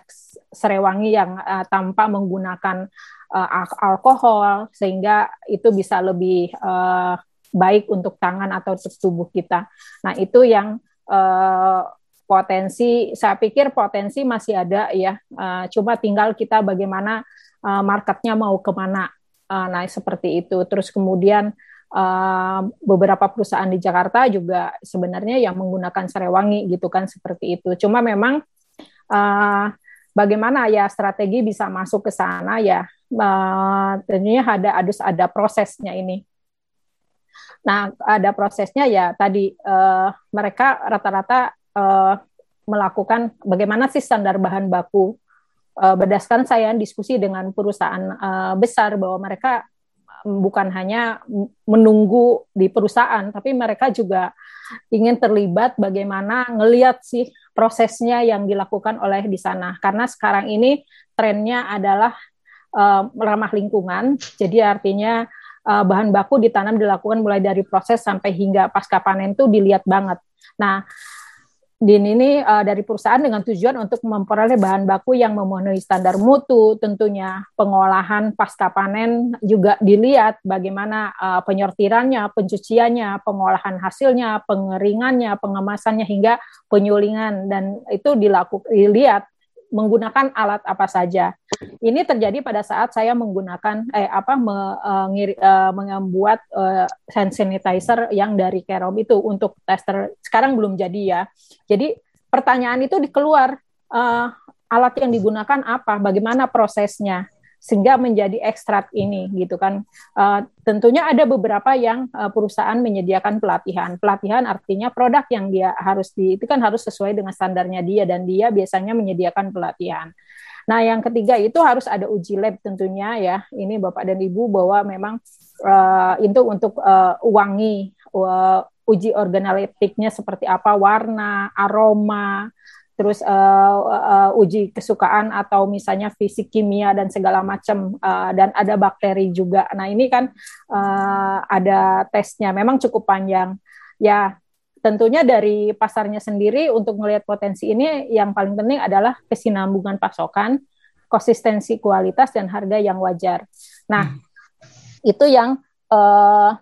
serewangi yang uh, tanpa menggunakan uh, alkohol sehingga itu bisa lebih uh, baik untuk tangan atau untuk tubuh kita. Nah itu yang uh, potensi saya pikir potensi masih ada ya uh, coba tinggal kita bagaimana marketnya mau ke mana uh, naik seperti itu. Terus kemudian uh, beberapa perusahaan di Jakarta juga sebenarnya yang menggunakan serewangi gitu kan seperti itu. Cuma memang uh, bagaimana ya strategi bisa masuk ke sana ya uh, tentunya ada harus ada prosesnya ini. Nah ada prosesnya ya tadi uh, mereka rata-rata uh, melakukan bagaimana sih standar bahan baku uh, berdasarkan saya diskusi dengan perusahaan uh, besar bahwa mereka bukan hanya menunggu di perusahaan, tapi mereka juga ingin terlibat bagaimana ngelihat sih prosesnya yang dilakukan oleh di sana. Karena sekarang ini trennya adalah uh, ramah lingkungan, jadi artinya uh, bahan baku ditanam dilakukan mulai dari proses sampai hingga pasca panen itu dilihat banget. Nah, DIN ini uh, dari perusahaan dengan tujuan untuk memperoleh bahan baku yang memenuhi standar mutu, tentunya pengolahan pasca panen juga dilihat bagaimana uh, penyortirannya, pencuciannya, pengolahan hasilnya, pengeringannya, pengemasannya hingga penyulingan. Dan itu dilakukan dilihat menggunakan alat apa saja. Ini terjadi pada saat saya menggunakan eh apa me, uh, ngiri, uh, membuat uh, hand sanitizer yang dari Kerom itu untuk tester. Sekarang belum jadi ya. Jadi pertanyaan itu dikeluar uh, alat yang digunakan apa, bagaimana prosesnya sehingga menjadi ekstrak ini gitu kan. Uh, tentunya ada beberapa yang uh, perusahaan menyediakan pelatihan. Pelatihan artinya produk yang dia harus di itu kan harus sesuai dengan standarnya dia dan dia biasanya menyediakan pelatihan. Nah, yang ketiga itu harus ada uji lab tentunya ya. Ini Bapak dan Ibu bahwa memang uh, itu untuk uh, wangi uh, uji organoleptiknya seperti apa, warna, aroma, terus uh, uh, uji kesukaan atau misalnya fisik kimia dan segala macam uh, dan ada bakteri juga. Nah ini kan uh, ada tesnya, memang cukup panjang. Ya tentunya dari pasarnya sendiri untuk melihat potensi ini yang paling penting adalah kesinambungan pasokan, konsistensi kualitas dan harga yang wajar. Nah hmm. itu yang uh,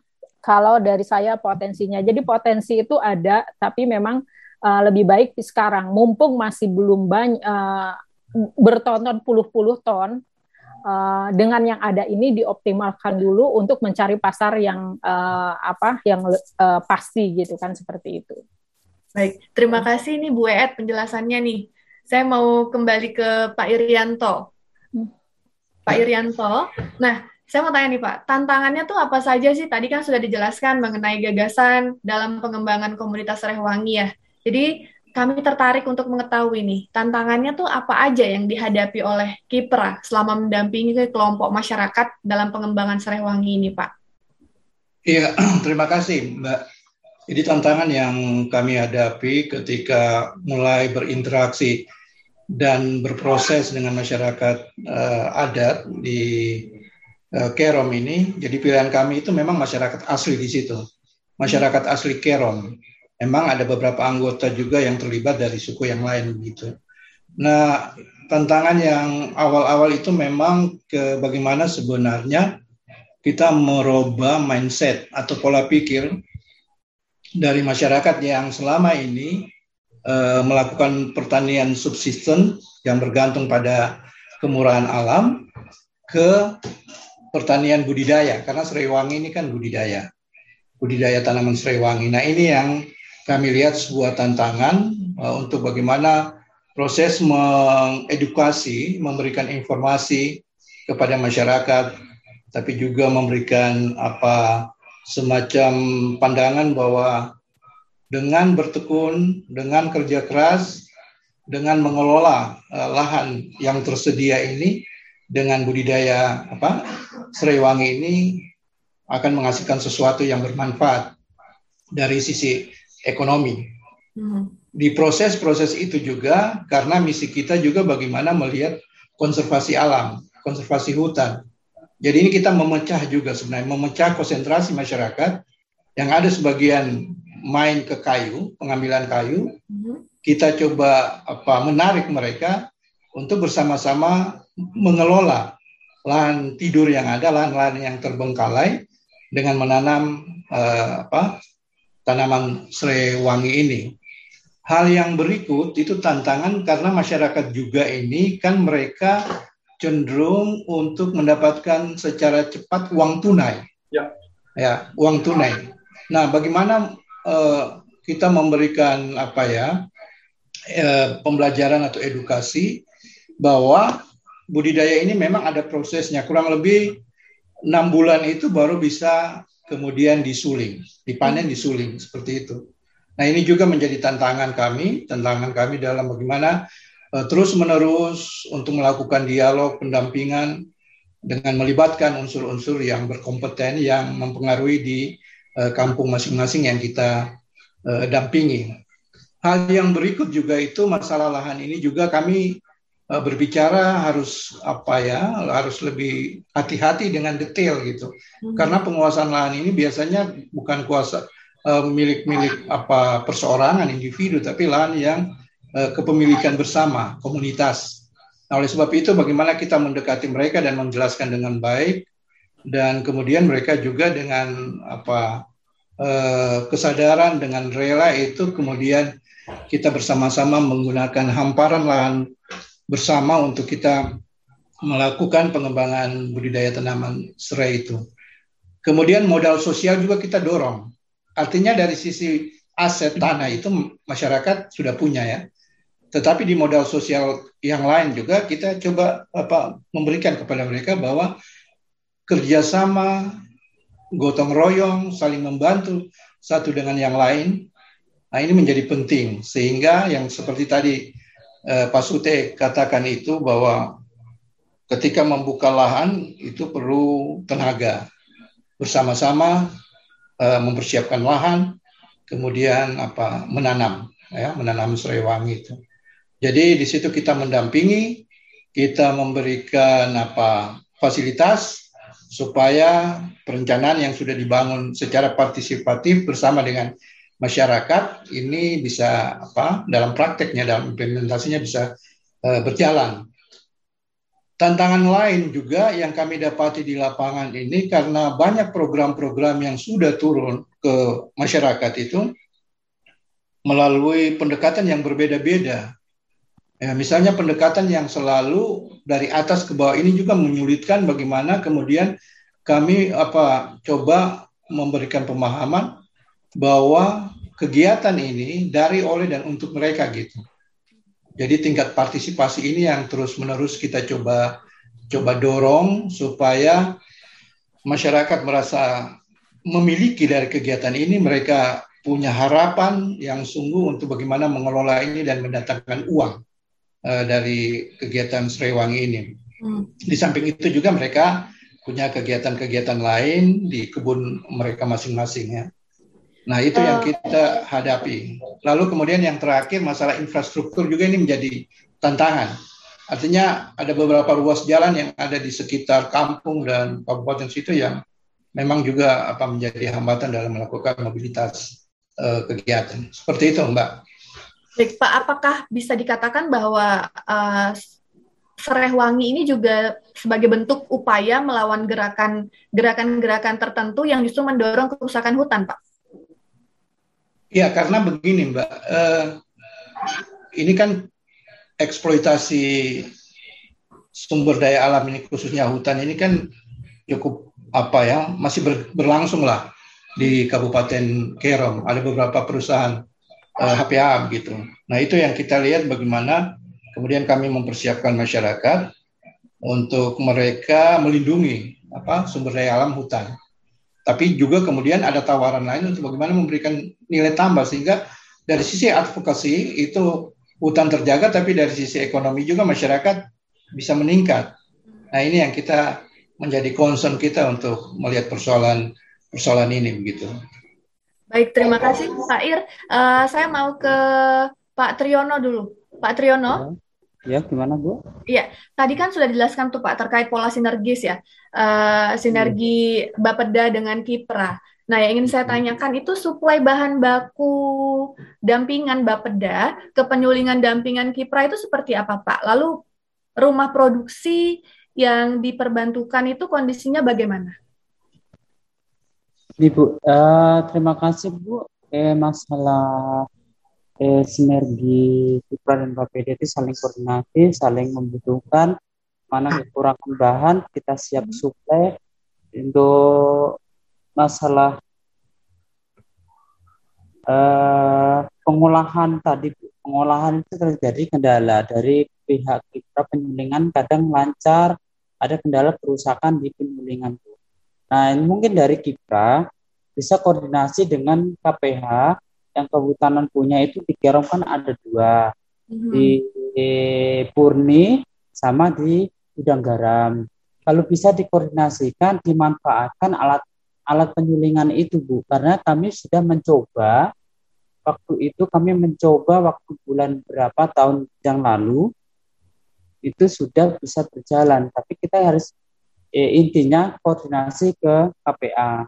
kalau dari saya potensinya. Jadi potensi itu ada, tapi memang uh, lebih baik sekarang. Mumpung masih belum banyak uh, bertonton puluh-puluh ton, uh, dengan yang ada ini dioptimalkan dulu untuk mencari pasar yang uh, apa, yang uh, pasti gitu kan seperti itu. Baik, terima kasih nih Bu Eet penjelasannya nih. Saya mau kembali ke Pak Irianto. Hmm. Pak Irianto, nah saya mau tanya nih Pak, tantangannya tuh apa saja sih? Tadi kan sudah dijelaskan mengenai gagasan dalam pengembangan komunitas Rehwangi ya. Jadi kami tertarik untuk mengetahui nih, tantangannya tuh apa aja yang dihadapi oleh Kipra selama mendampingi kelompok masyarakat dalam pengembangan Serehwangi ini, Pak? Iya, [clears throat] terima kasih, Mbak. Jadi tantangan yang kami hadapi ketika mulai berinteraksi dan berproses dengan masyarakat uh, adat di uh, Kerom ini. Jadi pilihan kami itu memang masyarakat asli di situ, masyarakat asli Kerom. Memang ada beberapa anggota juga yang terlibat dari suku yang lain begitu. Nah, tantangan yang awal-awal itu memang ke bagaimana sebenarnya kita merubah mindset atau pola pikir dari masyarakat yang selama ini uh, melakukan pertanian subsisten yang bergantung pada kemurahan alam ke pertanian budidaya karena Sriwangi ini kan budidaya budidaya tanaman Sriwangi. Nah ini yang kami lihat sebuah tantangan uh, untuk bagaimana proses mengedukasi, memberikan informasi kepada masyarakat, tapi juga memberikan apa semacam pandangan bahwa dengan bertekun, dengan kerja keras, dengan mengelola uh, lahan yang tersedia ini dengan budidaya apa Serewangi ini akan menghasilkan sesuatu yang bermanfaat dari sisi ekonomi. Hmm. Di proses-proses itu juga karena misi kita juga bagaimana melihat konservasi alam, konservasi hutan. Jadi ini kita memecah juga sebenarnya memecah konsentrasi masyarakat yang ada sebagian main ke kayu, pengambilan kayu. Hmm. Kita coba apa menarik mereka untuk bersama-sama mengelola lahan tidur yang ada, lahan-lahan yang terbengkalai dengan menanam uh, apa tanaman serewangi ini. Hal yang berikut itu tantangan karena masyarakat juga ini kan mereka cenderung untuk mendapatkan secara cepat uang tunai. Ya, ya uang tunai. Nah, bagaimana uh, kita memberikan apa ya uh, pembelajaran atau edukasi bahwa budidaya ini memang ada prosesnya kurang lebih enam bulan itu baru bisa kemudian disuling, dipanen disuling seperti itu. Nah ini juga menjadi tantangan kami, tantangan kami dalam bagaimana uh, terus menerus untuk melakukan dialog pendampingan dengan melibatkan unsur-unsur yang berkompeten yang mempengaruhi di uh, kampung masing-masing yang kita uh, dampingi. Hal yang berikut juga itu masalah lahan ini juga kami Eh, berbicara harus apa ya harus lebih hati-hati dengan detail gitu hmm. karena penguasaan lahan ini biasanya bukan kuasa uh, milik-milik apa perseorangan individu tapi lahan yang uh, kepemilikan bersama komunitas. Nah, oleh sebab itu bagaimana kita mendekati mereka dan menjelaskan dengan baik dan kemudian mereka juga dengan apa uh, kesadaran dengan rela itu kemudian kita bersama-sama menggunakan hamparan lahan bersama untuk kita melakukan pengembangan budidaya tanaman serai itu. Kemudian modal sosial juga kita dorong. Artinya dari sisi aset tanah itu masyarakat sudah punya ya. Tetapi di modal sosial yang lain juga kita coba apa memberikan kepada mereka bahwa kerjasama, gotong royong, saling membantu satu dengan yang lain. Nah ini menjadi penting sehingga yang seperti tadi eh, Pak Sute katakan itu bahwa ketika membuka lahan itu perlu tenaga. Bersama-sama eh, mempersiapkan lahan kemudian apa menanam ya menanam serewangi itu. Jadi di situ kita mendampingi kita memberikan apa fasilitas supaya perencanaan yang sudah dibangun secara partisipatif bersama dengan masyarakat ini bisa apa dalam prakteknya dalam implementasinya bisa uh, berjalan. tantangan lain juga yang kami dapati di lapangan ini karena banyak program-program yang sudah turun ke masyarakat itu melalui pendekatan yang berbeda-beda. Ya, misalnya pendekatan yang selalu dari atas ke bawah ini juga menyulitkan bagaimana kemudian kami apa coba memberikan pemahaman bahwa kegiatan ini dari oleh dan untuk mereka gitu. Jadi tingkat partisipasi ini yang terus-menerus kita coba coba dorong supaya masyarakat merasa memiliki dari kegiatan ini mereka punya harapan yang sungguh untuk bagaimana mengelola ini dan mendatangkan uang uh, dari kegiatan Srewangi ini. Hmm. Di samping itu juga mereka punya kegiatan-kegiatan lain di kebun mereka masing-masing ya. Nah, itu yang oh. kita hadapi. Lalu kemudian yang terakhir masalah infrastruktur juga ini menjadi tantangan. Artinya ada beberapa ruas jalan yang ada di sekitar kampung dan kabupaten situ yang memang juga apa menjadi hambatan dalam melakukan mobilitas uh, kegiatan. Seperti itu, Mbak. Baik, Pak, apakah bisa dikatakan bahwa uh, Serehwangi ini juga sebagai bentuk upaya melawan gerakan gerakan-gerakan tertentu yang justru mendorong kerusakan hutan, Pak? Ya, karena begini Mbak, uh, ini kan eksploitasi sumber daya alam ini khususnya hutan ini kan cukup apa ya masih ber, berlangsung lah di Kabupaten Kerong. Ada beberapa perusahaan uh, eh, HPA gitu. Nah itu yang kita lihat bagaimana kemudian kami mempersiapkan masyarakat untuk mereka melindungi apa sumber daya alam hutan tapi juga kemudian ada tawaran lain untuk bagaimana memberikan nilai tambah sehingga dari sisi advokasi itu hutan terjaga tapi dari sisi ekonomi juga masyarakat bisa meningkat. Nah ini yang kita menjadi concern kita untuk melihat persoalan persoalan ini begitu. Baik, terima kasih Pak Ir. Uh, saya mau ke Pak Triyono dulu. Pak Triyono. Ya, gimana Bu? Iya, tadi kan sudah dijelaskan tuh Pak terkait pola sinergis ya, uh, sinergi hmm. Bapeda dengan Kipra. Nah, yang ingin saya tanyakan itu suplai bahan baku dampingan Bapeda ke penyulingan dampingan Kipra itu seperti apa Pak? Lalu rumah produksi yang diperbantukan itu kondisinya bagaimana? Ibu, uh, terima kasih Bu. Eh, masalah eh, sinergi Kipra dan Bapeda itu saling koordinasi, saling membutuhkan mana kekurangan bahan kita siap hmm. suplai untuk masalah eh, pengolahan tadi pengolahan itu terjadi kendala dari pihak Kipra penyulingan kadang lancar ada kendala kerusakan di penyulingan. Nah, ini mungkin dari Kipra bisa koordinasi dengan KPH yang kehutanan punya itu di Kerong kan ada dua mm-hmm. di, di Purni sama di Udang Garam. Kalau bisa dikoordinasikan, dimanfaatkan alat alat penyulingan itu Bu, karena kami sudah mencoba waktu itu kami mencoba waktu bulan berapa tahun yang lalu itu sudah bisa berjalan, tapi kita harus eh, intinya koordinasi ke KPA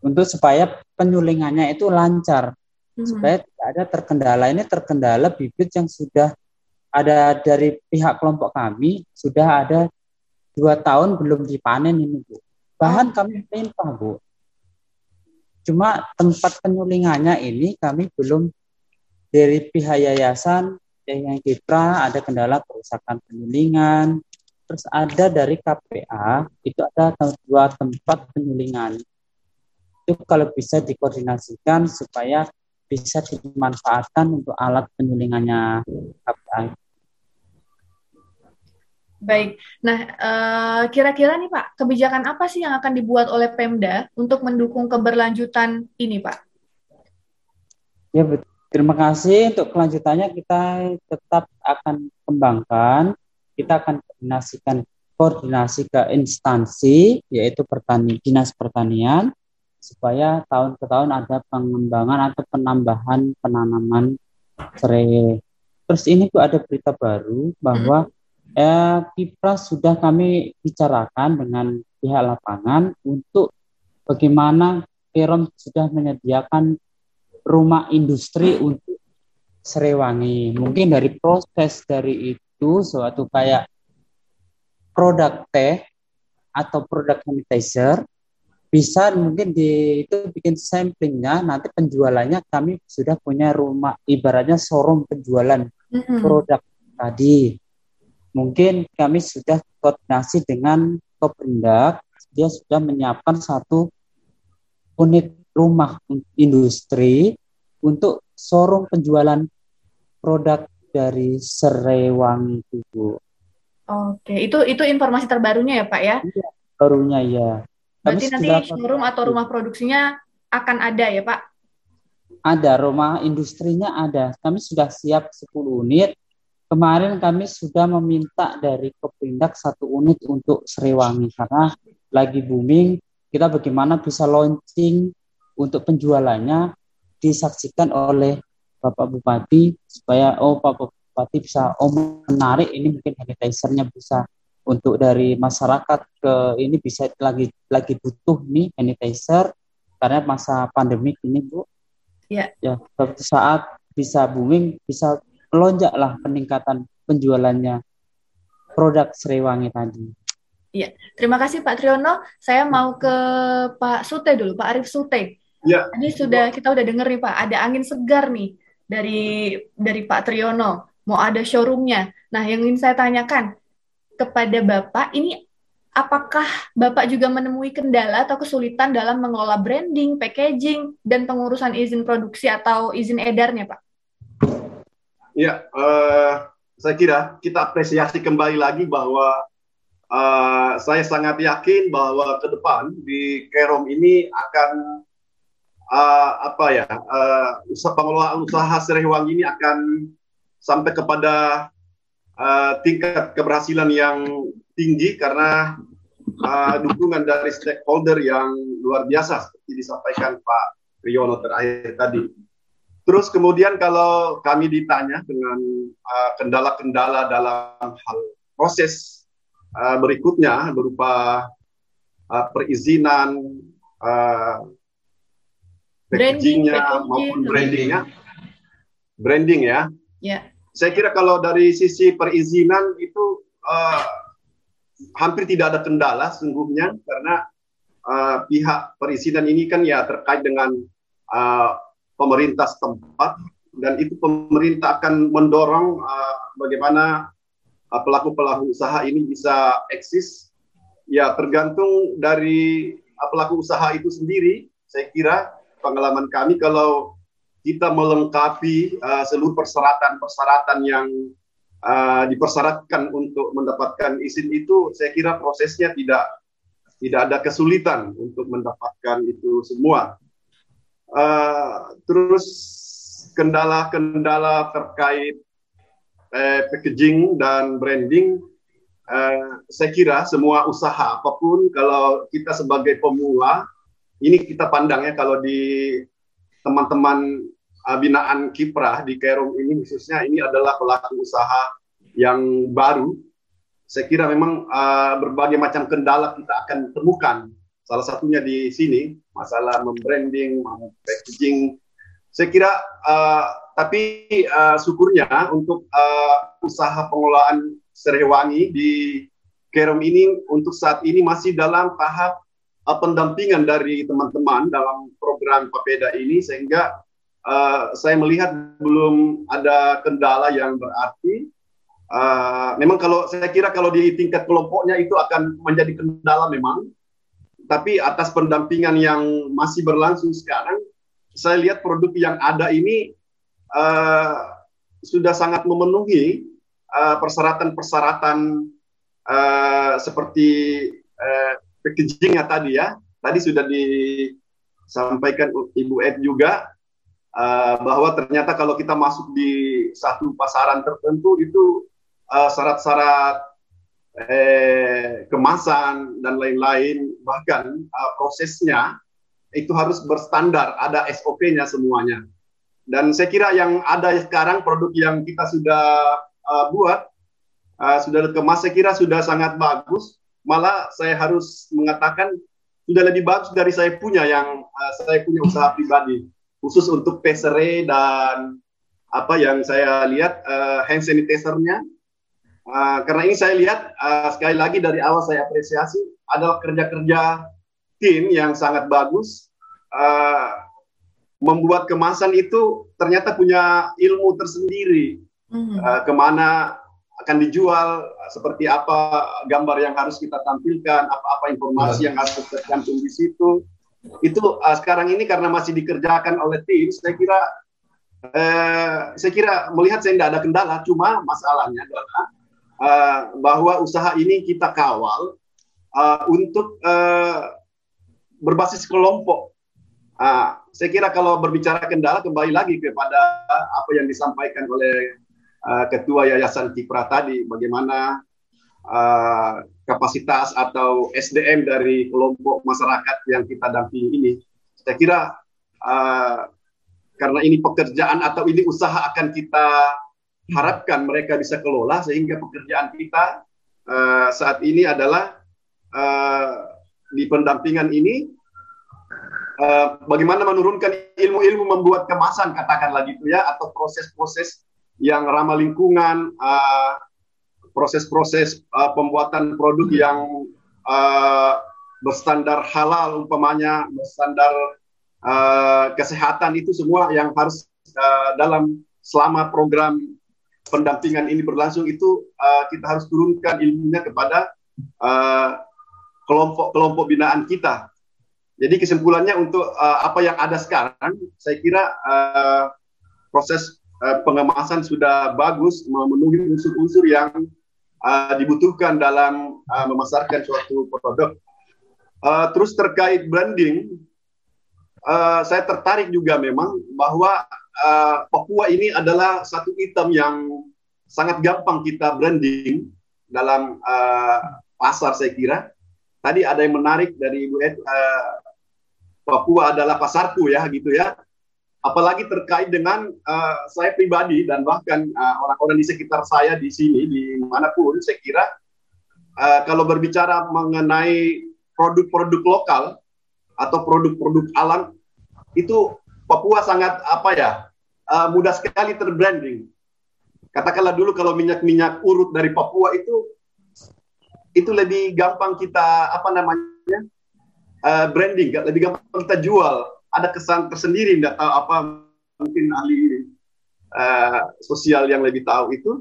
untuk supaya penyulingannya itu lancar. Hmm. supaya tidak ada terkendala. Ini terkendala bibit yang sudah ada dari pihak kelompok kami sudah ada dua tahun belum dipanen ini bu. Bahan oh. kami limpah bu. Cuma tempat penyulingannya ini kami belum dari pihak yayasan yang Kipra ada kendala kerusakan penyulingan. Terus ada dari KPA itu ada dua tempat penyulingan itu kalau bisa dikoordinasikan supaya bisa dimanfaatkan untuk alat penyulingannya KPI. Baik, nah eh, kira-kira nih Pak, kebijakan apa sih yang akan dibuat oleh Pemda untuk mendukung keberlanjutan ini Pak? Ya, terima kasih untuk kelanjutannya kita tetap akan kembangkan, kita akan koordinasikan koordinasi ke instansi yaitu pertani, dinas pertanian, supaya tahun ke tahun ada pengembangan atau penambahan penanaman serai. Terus ini tuh ada berita baru bahwa hmm. eh, Kipras sudah kami bicarakan dengan pihak lapangan untuk bagaimana Peron sudah menyediakan rumah industri untuk Serewangi. Mungkin dari proses dari itu itu suatu kayak produk teh atau produk sanitizer bisa mungkin di itu bikin samplingnya nanti penjualannya kami sudah punya rumah ibaratnya showroom penjualan mm-hmm. produk tadi mungkin kami sudah koordinasi dengan Koprendak dia sudah menyiapkan satu unit rumah industri untuk showroom penjualan produk dari Serewangi itu. Oke, itu itu informasi terbarunya ya Pak ya? Iya, barunya ya. Berarti nanti showroom atau rumah produksinya akan ada ya Pak? Ada, rumah industrinya ada. Kami sudah siap 10 unit. Kemarin kami sudah meminta dari Kepindak satu unit untuk Serewangi karena lagi booming. Kita bagaimana bisa launching untuk penjualannya disaksikan oleh Bapak Bupati supaya oh Pak Bupati bisa oh menarik ini mungkin sanitizernya bisa untuk dari masyarakat ke ini bisa lagi lagi butuh nih sanitizer karena masa pandemik ini Bu. Ya. Ya, suatu saat bisa booming, bisa melonjak lah peningkatan penjualannya produk Sriwangi tadi. Iya, terima kasih Pak Triono. Saya mau ke Pak Sute dulu, Pak Arif Sute. Ya. Ini sudah kita udah denger nih Pak, ada angin segar nih dari dari Pak Triono. Mau ada showroomnya. Nah, yang ingin saya tanyakan kepada Bapak, ini apakah Bapak juga menemui kendala atau kesulitan dalam mengelola branding, packaging, dan pengurusan izin produksi atau izin edarnya, Pak? Ya, uh, saya kira kita apresiasi kembali lagi bahwa uh, saya sangat yakin bahwa ke depan di Kerom ini akan uh, apa ya uh, usaha pengelolaan usaha Serewang ini akan sampai kepada uh, tingkat keberhasilan yang tinggi karena uh, dukungan dari stakeholder yang luar biasa seperti disampaikan Pak Riono terakhir tadi. Terus kemudian kalau kami ditanya dengan kendala-kendala uh, dalam hal proses uh, berikutnya berupa uh, perizinan, uh, packagingnya maupun brandingnya, branding ya. Ya. Saya kira kalau dari sisi perizinan itu uh, hampir tidak ada kendala sungguhnya karena uh, pihak perizinan ini kan ya terkait dengan uh, pemerintah setempat dan itu pemerintah akan mendorong uh, bagaimana pelaku-pelaku usaha ini bisa eksis. Ya tergantung dari pelaku usaha itu sendiri. Saya kira pengalaman kami kalau kita melengkapi uh, seluruh persyaratan-persyaratan yang uh, dipersyaratkan untuk mendapatkan izin itu, saya kira prosesnya tidak tidak ada kesulitan untuk mendapatkan itu semua. Uh, terus kendala-kendala terkait eh, packaging dan branding, uh, saya kira semua usaha apa pun kalau kita sebagai pemula ini kita pandang ya kalau di teman-teman uh, binaan kiprah di Kerum ini khususnya ini adalah pelaku usaha yang baru. Saya kira memang uh, berbagai macam kendala kita akan temukan. Salah satunya di sini masalah membranding, packaging. Saya kira uh, tapi uh, syukurnya untuk uh, usaha pengelolaan Serewangi di Kerum ini untuk saat ini masih dalam tahap uh, pendampingan dari teman-teman dalam program Papeda ini sehingga uh, saya melihat belum ada kendala yang berarti. Uh, memang kalau saya kira kalau di tingkat kelompoknya itu akan menjadi kendala memang, tapi atas pendampingan yang masih berlangsung sekarang, saya lihat produk yang ada ini uh, sudah sangat memenuhi persyaratan-persyaratan uh, seperti uh, packagingnya tadi ya. Tadi sudah disampaikan Ibu Ed juga uh, bahwa ternyata kalau kita masuk di satu pasaran tertentu itu uh, syarat-syarat eh, kemasan dan lain-lain bahkan uh, prosesnya itu harus berstandar, ada SOP-nya semuanya. Dan saya kira yang ada sekarang produk yang kita sudah uh, buat uh, sudah kemas saya kira sudah sangat bagus malah saya harus mengatakan sudah lebih bagus dari saya punya yang uh, saya punya usaha pribadi khusus untuk pesere dan apa yang saya lihat uh, hand sanitizer-nya Uh, karena ini saya lihat uh, sekali lagi dari awal saya apresiasi adalah kerja-kerja tim yang sangat bagus. Uh, membuat kemasan itu ternyata punya ilmu tersendiri. Mm-hmm. Uh, ke mana akan dijual, seperti apa gambar yang harus kita tampilkan, apa-apa informasi yang harus tercantum di situ. Itu uh, sekarang ini karena masih dikerjakan oleh tim, saya kira uh, saya kira melihat saya tidak ada kendala, cuma masalahnya adalah uh, bahwa usaha ini kita kawal uh, untuk uh, berbasis kelompok. Uh, saya kira kalau berbicara kendala kembali lagi kepada apa yang disampaikan oleh uh, ketua Yayasan Kipra tadi, bagaimana uh, kapasitas atau SDM dari kelompok masyarakat yang kita dampingi ini. Saya kira uh, karena ini pekerjaan atau ini usaha akan kita harapkan mereka bisa kelola sehingga pekerjaan kita uh, saat ini adalah uh, di pendampingan ini uh, bagaimana menurunkan ilmu-ilmu membuat kemasan katakanlah gitu ya atau proses-proses yang ramah lingkungan, uh, proses-proses uh, pembuatan produk yang uh, berstandar halal umpamanya, berstandar uh, kesehatan itu semua yang harus uh, dalam selama program pendampingan ini berlangsung itu uh, kita harus turunkan ilmunya kepada kelompok-kelompok uh, binaan kita. Jadi kesimpulannya untuk uh, apa yang ada sekarang, saya kira uh, proses uh, pengemasan sudah bagus memenuhi unsur-unsur yang uh, dibutuhkan dalam uh, memasarkan suatu produk. Uh, terus terkait branding, uh, saya tertarik juga memang bahwa uh, Papua ini adalah satu item yang sangat gampang kita branding dalam uh, pasar saya kira. Tadi ada yang menarik dari Ibu Ed, uh, Papua adalah pasarku ya gitu ya apalagi terkait dengan uh, saya pribadi dan bahkan uh, orang-orang di sekitar saya di sini di mana pun saya kira uh, kalau berbicara mengenai produk-produk lokal atau produk-produk alam itu Papua sangat apa ya uh, mudah sekali terbranding. Katakanlah dulu kalau minyak-minyak urut dari Papua itu itu lebih gampang kita apa namanya uh, branding lebih gampang kita jual ada kesan tersendiri tidak tahu apa mungkin ahli uh, sosial yang lebih tahu itu.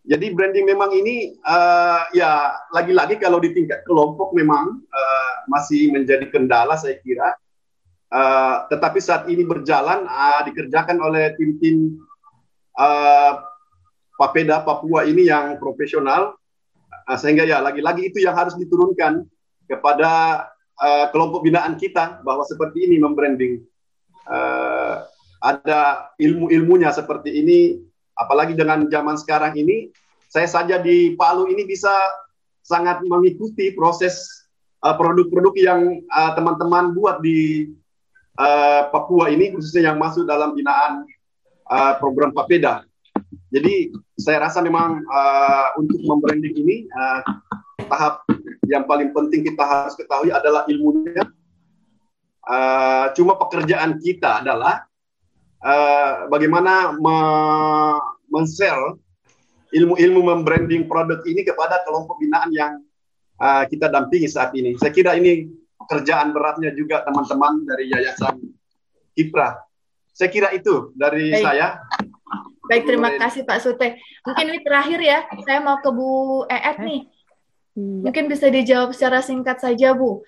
Jadi branding memang ini uh, ya lagi-lagi kalau di tingkat kelompok memang uh, masih menjadi kendala saya kira. Uh, tetapi saat ini berjalan uh, dikerjakan oleh tim-tim uh, Papeda Papua ini yang profesional. Sehingga ya lagi-lagi itu yang harus diturunkan kepada uh, kelompok binaan kita bahwa seperti ini membranding. Uh, ada ilmu-ilmunya seperti ini, apalagi dengan zaman sekarang ini, saya saja di Palu ini bisa sangat mengikuti proses uh, produk-produk yang teman-teman uh, buat di uh, Papua ini, khususnya yang masuk dalam binaan uh, program Papeda. Jadi saya rasa memang uh, untuk membranding ini uh, tahap yang paling penting kita harus ketahui adalah ilmunya. Uh, cuma pekerjaan kita adalah uh, bagaimana me men-share ilmu-ilmu membranding produk ini kepada kelompok binaan yang uh, kita dampingi saat ini. Saya kira ini pekerjaan beratnya juga teman-teman dari Yayasan Kipra. Saya kira itu dari Baik. saya. Baik, terima kasih Pak Sute. Mungkin ini terakhir ya, saya mau ke Bu Eet nih. Iya. Mungkin bisa dijawab secara singkat saja, Bu.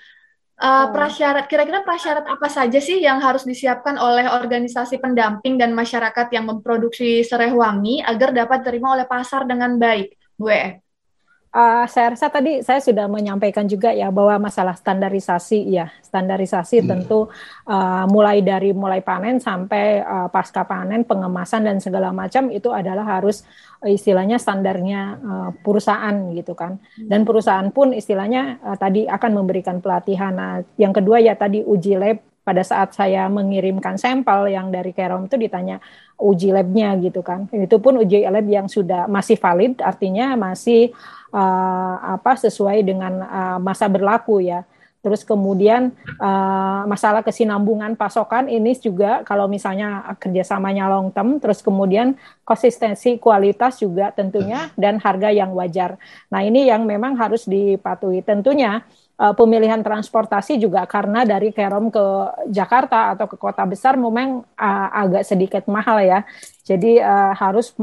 Uh, prasyarat kira-kira prasyarat apa saja sih yang harus disiapkan oleh organisasi pendamping dan masyarakat yang memproduksi serai wangi agar dapat diterima oleh pasar dengan baik, Bu e? Uh, saya rasa tadi saya sudah menyampaikan juga ya bahwa masalah standarisasi ya standarisasi hmm. tentu uh, mulai dari mulai panen sampai uh, pasca panen pengemasan dan segala macam itu adalah harus istilahnya standarnya uh, perusahaan gitu kan hmm. dan perusahaan pun istilahnya uh, tadi akan memberikan pelatihan nah, yang kedua ya tadi uji lab pada saat saya mengirimkan sampel yang dari Kerom itu ditanya uji labnya gitu kan itu pun uji lab yang sudah masih valid artinya masih uh, apa sesuai dengan uh, masa berlaku ya. Terus kemudian uh, masalah kesinambungan pasokan ini juga kalau misalnya kerjasamanya long term, terus kemudian konsistensi kualitas juga tentunya dan harga yang wajar. Nah ini yang memang harus dipatuhi. Tentunya uh, pemilihan transportasi juga karena dari Kerom ke Jakarta atau ke kota besar memang uh, agak sedikit mahal ya. Jadi uh, harus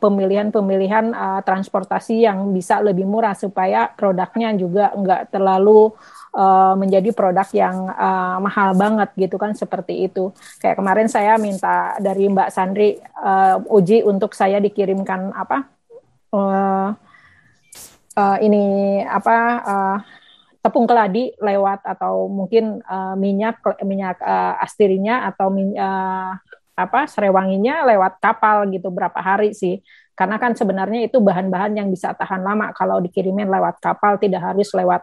pemilihan-pemilihan uh, transportasi yang bisa lebih murah supaya produknya juga enggak terlalu menjadi produk yang uh, mahal banget gitu kan seperti itu. Kayak kemarin saya minta dari Mbak Sandri uh, uji untuk saya dikirimkan apa uh, uh, ini apa uh, tepung keladi lewat atau mungkin uh, minyak minyak uh, astirinya atau minyak uh, apa serewanginya lewat kapal gitu berapa hari sih. Karena kan sebenarnya itu bahan-bahan yang bisa tahan lama. Kalau dikirimin lewat kapal tidak harus lewat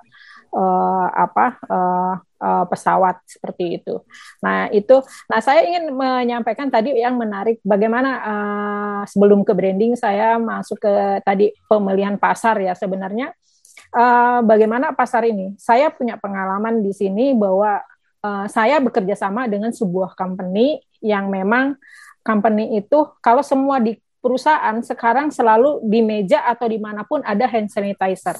uh, apa uh, uh, pesawat seperti itu. Nah itu, nah saya ingin menyampaikan tadi yang menarik. Bagaimana uh, sebelum ke branding saya masuk ke tadi pemilihan pasar ya. Sebenarnya uh, bagaimana pasar ini. Saya punya pengalaman di sini bahwa uh, saya bekerja sama dengan sebuah company yang memang company itu kalau semua di perusahaan sekarang selalu di meja atau di mana pun ada hand sanitizer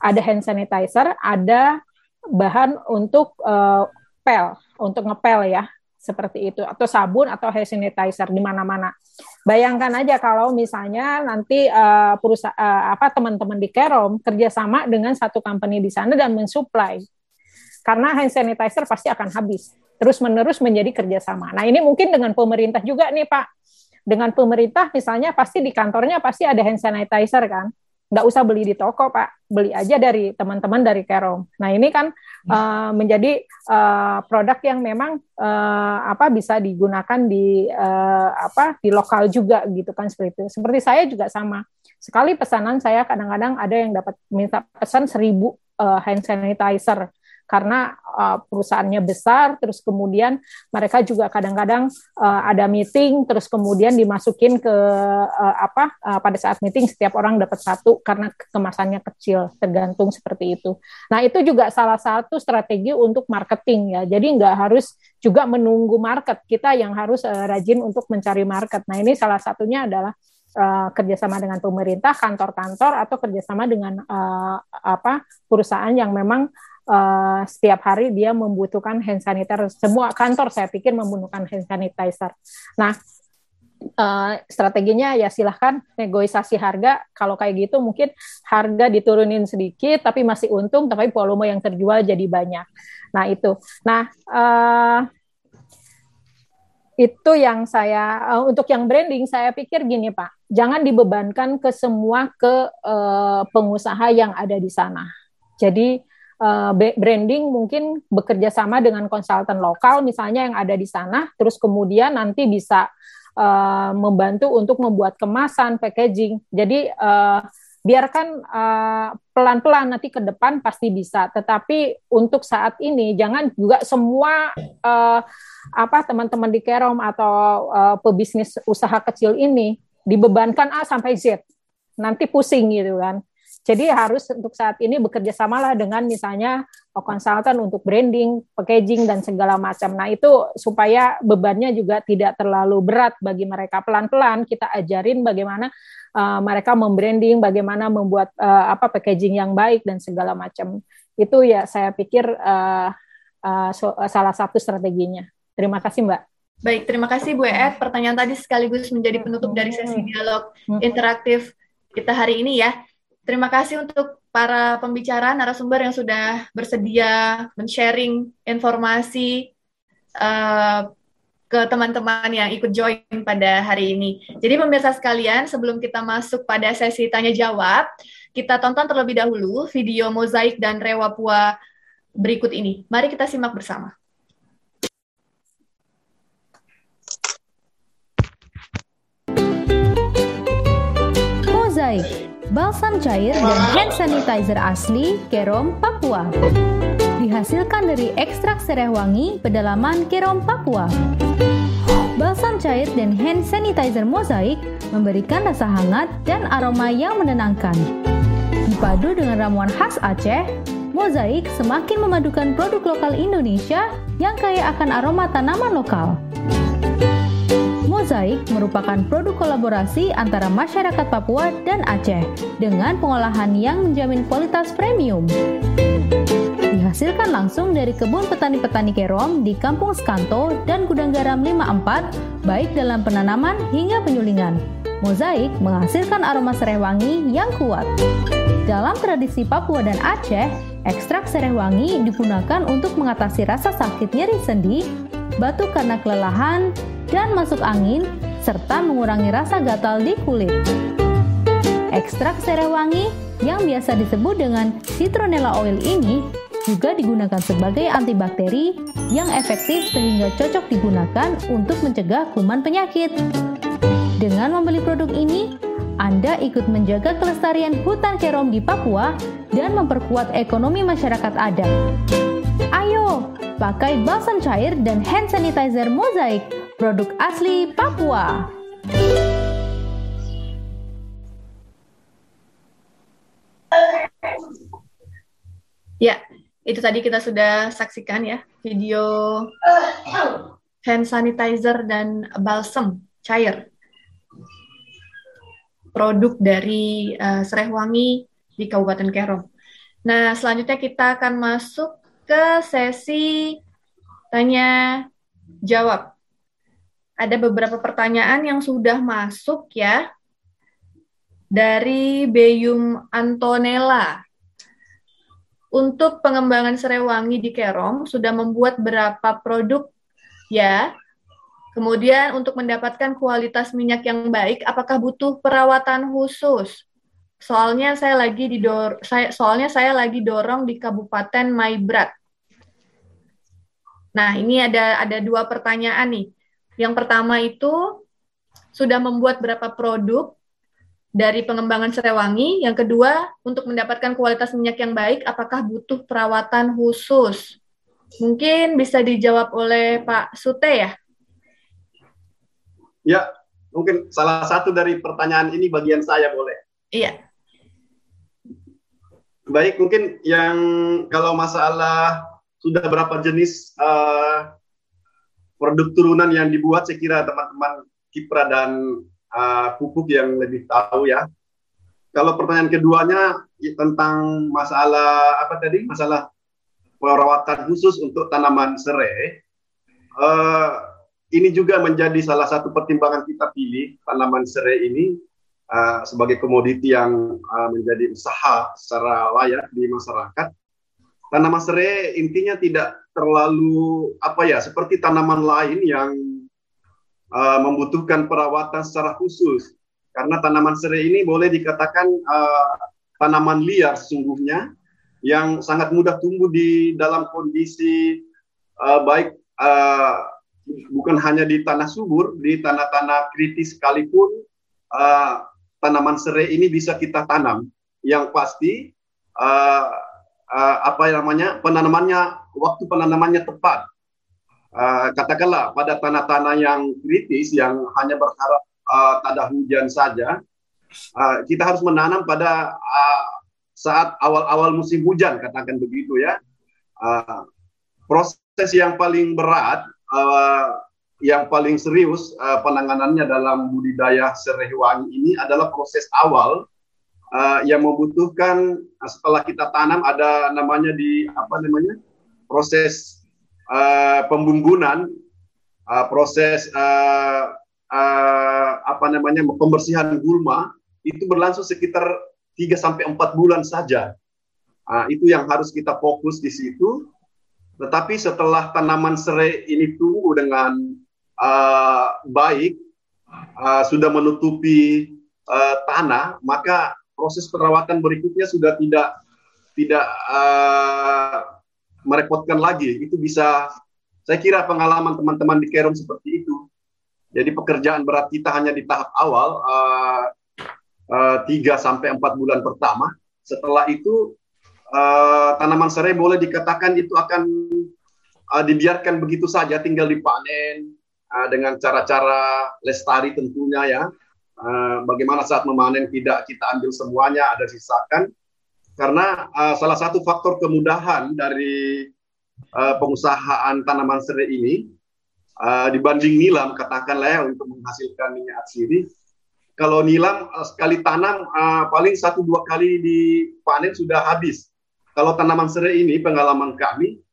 ada hand sanitizer, ada bahan untuk uh, pel, untuk ngepel ya, seperti itu atau sabun atau hand sanitizer di mana-mana. Bayangkan aja kalau misalnya nanti uh, perusahaan uh, apa teman-teman di Kerom kerjasama dengan satu company di sana dan mensuplai, karena hand sanitizer pasti akan habis. Terus menerus menjadi kerjasama. Nah ini mungkin dengan pemerintah juga nih Pak. Dengan pemerintah misalnya pasti di kantornya pasti ada hand sanitizer kan nggak usah beli di toko pak. Beli aja dari teman-teman dari Kerom. Nah ini kan uh, menjadi uh, produk yang memang uh, apa bisa digunakan di uh, apa di lokal juga gitu kan seperti itu. Seperti saya juga sama. Sekali pesanan saya kadang-kadang ada yang dapat minta pesan seribu uh, hand sanitizer karena uh, perusahaannya besar, terus kemudian mereka juga kadang-kadang uh, ada meeting, terus kemudian dimasukin ke uh, apa uh, pada saat meeting setiap orang dapat satu karena kemasannya kecil, tergantung seperti itu. Nah itu juga salah satu strategi untuk marketing ya. Jadi nggak harus juga menunggu market, kita yang harus uh, rajin untuk mencari market. Nah ini salah satunya adalah uh, kerjasama dengan pemerintah, kantor-kantor, atau kerjasama dengan uh, apa perusahaan yang memang uh, setiap hari dia membutuhkan hand sanitizer. Semua kantor saya pikir membutuhkan hand sanitizer. Nah, uh, strateginya ya silahkan negosiasi harga. Kalau kayak gitu mungkin harga diturunin sedikit, tapi masih untung, tapi volume yang terjual jadi banyak. Nah itu. Nah uh, itu yang saya uh, untuk yang branding saya pikir gini Pak, jangan dibebankan ke semua ke uh, pengusaha yang ada di sana. Jadi uh, branding mungkin bekerja sama dengan konsultan lokal misalnya yang ada di sana, terus kemudian nanti bisa uh, membantu untuk membuat kemasan, packaging. Jadi uh, biarkan pelan-pelan uh, nanti ke depan pasti bisa. Tetapi untuk saat ini jangan juga semua uh, apa teman-teman di Kerom atau uh, pebisnis usaha kecil ini dibebankan A sampai Z. Nanti pusing gitu kan. Jadi harus untuk saat ini bekerja samalah dengan misalnya konsultan untuk branding, packaging dan segala macam. Nah, itu supaya bebannya juga tidak terlalu berat bagi mereka. Pelan-pelan kita ajarin bagaimana uh, mereka membranding, bagaimana membuat uh, apa packaging yang baik dan segala macam. Itu ya saya pikir uh, uh, so, uh, salah satu strateginya. Terima kasih, Mbak. Baik, terima kasih Bu Ed. Pertanyaan tadi sekaligus menjadi penutup dari sesi dialog interaktif kita hari ini ya. Terima kasih untuk para pembicara narasumber yang sudah bersedia men-sharing informasi uh, ke teman-teman yang ikut join pada hari ini. Jadi pemirsa sekalian, sebelum kita masuk pada sesi tanya jawab, kita tonton terlebih dahulu video mozaik dan rewa pua berikut ini. Mari kita simak bersama. Mozaik balsam cair dan hand sanitizer asli Kerom, Papua. Dihasilkan dari ekstrak serai wangi pedalaman Kerom, Papua. Balsam cair dan hand sanitizer mozaik memberikan rasa hangat dan aroma yang menenangkan. Dipadu dengan ramuan khas Aceh, Mozaik semakin memadukan produk lokal Indonesia yang kaya akan aroma tanaman lokal. Mozaik merupakan produk kolaborasi antara masyarakat Papua dan Aceh dengan pengolahan yang menjamin kualitas premium. Dihasilkan langsung dari kebun petani-petani kerom di Kampung Skanto dan Gudang Garam 54, baik dalam penanaman hingga penyulingan. Mozaik menghasilkan aroma serai wangi yang kuat. Dalam tradisi Papua dan Aceh, ekstrak serai wangi digunakan untuk mengatasi rasa sakit nyeri sendi, batuk karena kelelahan, dan masuk angin, serta mengurangi rasa gatal di kulit. Ekstrak serai wangi yang biasa disebut dengan citronella oil ini juga digunakan sebagai antibakteri yang efektif sehingga cocok digunakan untuk mencegah kuman penyakit. Dengan membeli produk ini, Anda ikut menjaga kelestarian hutan kerom di Papua dan memperkuat ekonomi masyarakat adat. Ayo, pakai balsam cair dan hand sanitizer mozaik, produk asli Papua. Ya, itu tadi kita sudah saksikan ya video hand sanitizer dan balsam cair produk dari uh, Sereh Wangi di Kabupaten Kerom. Nah, selanjutnya kita akan masuk ke sesi tanya jawab. Ada beberapa pertanyaan yang sudah masuk ya dari Beyum Antonella. Untuk pengembangan Serewangi di Kerom sudah membuat berapa produk ya Kemudian untuk mendapatkan kualitas minyak yang baik, apakah butuh perawatan khusus? Soalnya saya lagi didor saya soalnya saya lagi dorong di Kabupaten Maibrat. Nah, ini ada ada dua pertanyaan nih. Yang pertama itu sudah membuat berapa produk dari pengembangan Serewangi? Yang kedua, untuk mendapatkan kualitas minyak yang baik, apakah butuh perawatan khusus? Mungkin bisa dijawab oleh Pak Sute ya. Ya, mungkin salah satu dari pertanyaan ini bagian saya boleh. Iya. Baik, mungkin yang kalau masalah sudah berapa jenis uh, produk turunan yang dibuat, saya kira teman-teman Kipra dan uh, Pupuk yang lebih tahu ya. Kalau pertanyaan keduanya ya, tentang masalah apa tadi? Masalah perawatan khusus untuk tanaman serai. Uh, ini juga menjadi salah satu pertimbangan kita pilih tanaman serai ini uh, sebagai komoditi yang uh, menjadi usaha secara layak di masyarakat. Tanaman serai intinya tidak terlalu apa ya seperti tanaman lain yang uh, membutuhkan perawatan secara khusus. Karena tanaman serai ini boleh dikatakan uh, tanaman liar sesungguhnya yang sangat mudah tumbuh di dalam kondisi uh, baik uh, bukan hanya di tanah subur, di tanah-tanah kritis sekalipun uh, tanaman serai ini bisa kita tanam. Yang pasti uh, uh, apa namanya penanamannya waktu penanamannya tepat. Uh, katakanlah pada tanah-tanah yang kritis yang hanya berharap uh, tak ada hujan saja, uh, kita harus menanam pada uh, saat awal-awal musim hujan, katakan begitu ya. Uh, proses yang paling berat uh, yang paling serius uh, penanganannya dalam budidaya serai wangi ini adalah proses awal. Uh, yang membutuhkan uh, setelah kita tanam ada namanya di apa namanya? Proses uh, pembumbunan, uh, proses uh, uh, apa namanya? Pembersihan gulma itu berlangsung sekitar 3 sampai 4 bulan saja. Uh, itu yang harus kita fokus di situ tetapi setelah tanaman serai ini tumbuh dengan uh, baik, uh, sudah menutupi uh, tanah, maka proses perawatan berikutnya sudah tidak tidak uh, merepotkan lagi. Itu bisa, saya kira pengalaman teman-teman di Kerom seperti itu. Jadi pekerjaan berat kita hanya di tahap awal, uh, uh, sampai empat bulan pertama. Setelah itu uh, tanaman serai boleh dikatakan itu akan uh, dibiarkan begitu saja tinggal dipanen uh, dengan cara-cara lestari tentunya ya. Uh, bagaimana saat memanen tidak kita ambil semuanya ada sisakan. karena uh, salah satu faktor kemudahan dari uh, pengusahaan tanaman serai ini uh, dibanding nilam katakanlah ya untuk menghasilkan minyak atsiri kalau nilam sekali tanam uh, paling satu dua kali dipanen sudah habis kalau tanaman serai ini pengalaman kami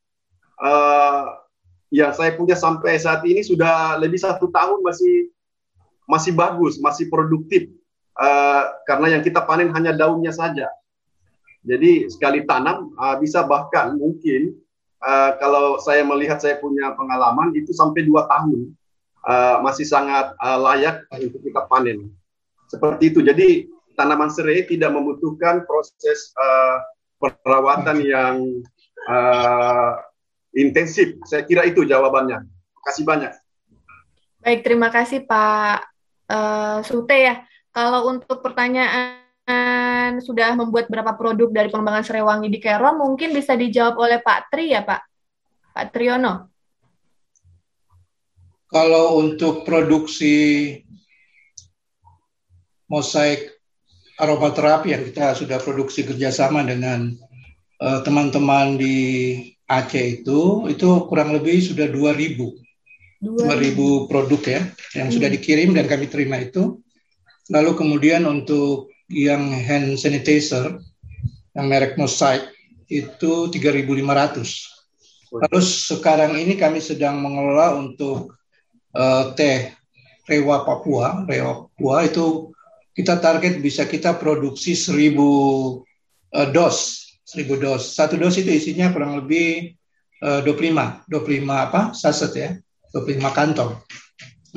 uh, yang saya punya sampai saat ini sudah lebih satu tahun masih masih bagus, masih produktif uh, karena yang kita panen hanya daunnya saja. Jadi sekali tanam uh, bisa bahkan mungkin uh, kalau saya melihat saya punya pengalaman itu sampai dua tahun uh, masih sangat uh, layak untuk kita panen. Seperti itu. Jadi tanaman serai tidak membutuhkan proses uh, perawatan yang uh, intensif. Saya kira itu jawabannya. Terima kasih banyak. Baik, terima kasih Pak uh, Sute ya. Kalau untuk pertanyaan sudah membuat berapa produk dari pengembangan Serewangi di Kero, mungkin bisa dijawab oleh Pak Tri ya Pak, Pak Triono. Kalau untuk produksi mosaik aromaterapi yang kita sudah produksi kerjasama dengan eh, teman-teman uh, di Aceh itu itu kurang lebih sudah 2000 2000 produk ya yang hmm. sudah dikirim dan kami terima itu. Lalu kemudian untuk yang hand sanitizer yang merek Mosaic itu 3.500. Lalu sekarang ini kami sedang mengelola untuk uh, teh Rewa Papua. Rewa Papua itu kita target bisa kita produksi 1000 uh, dos 1000 dos. Satu dos itu isinya kurang lebih uh, 25, 25 apa? saset ya, 25 kantong.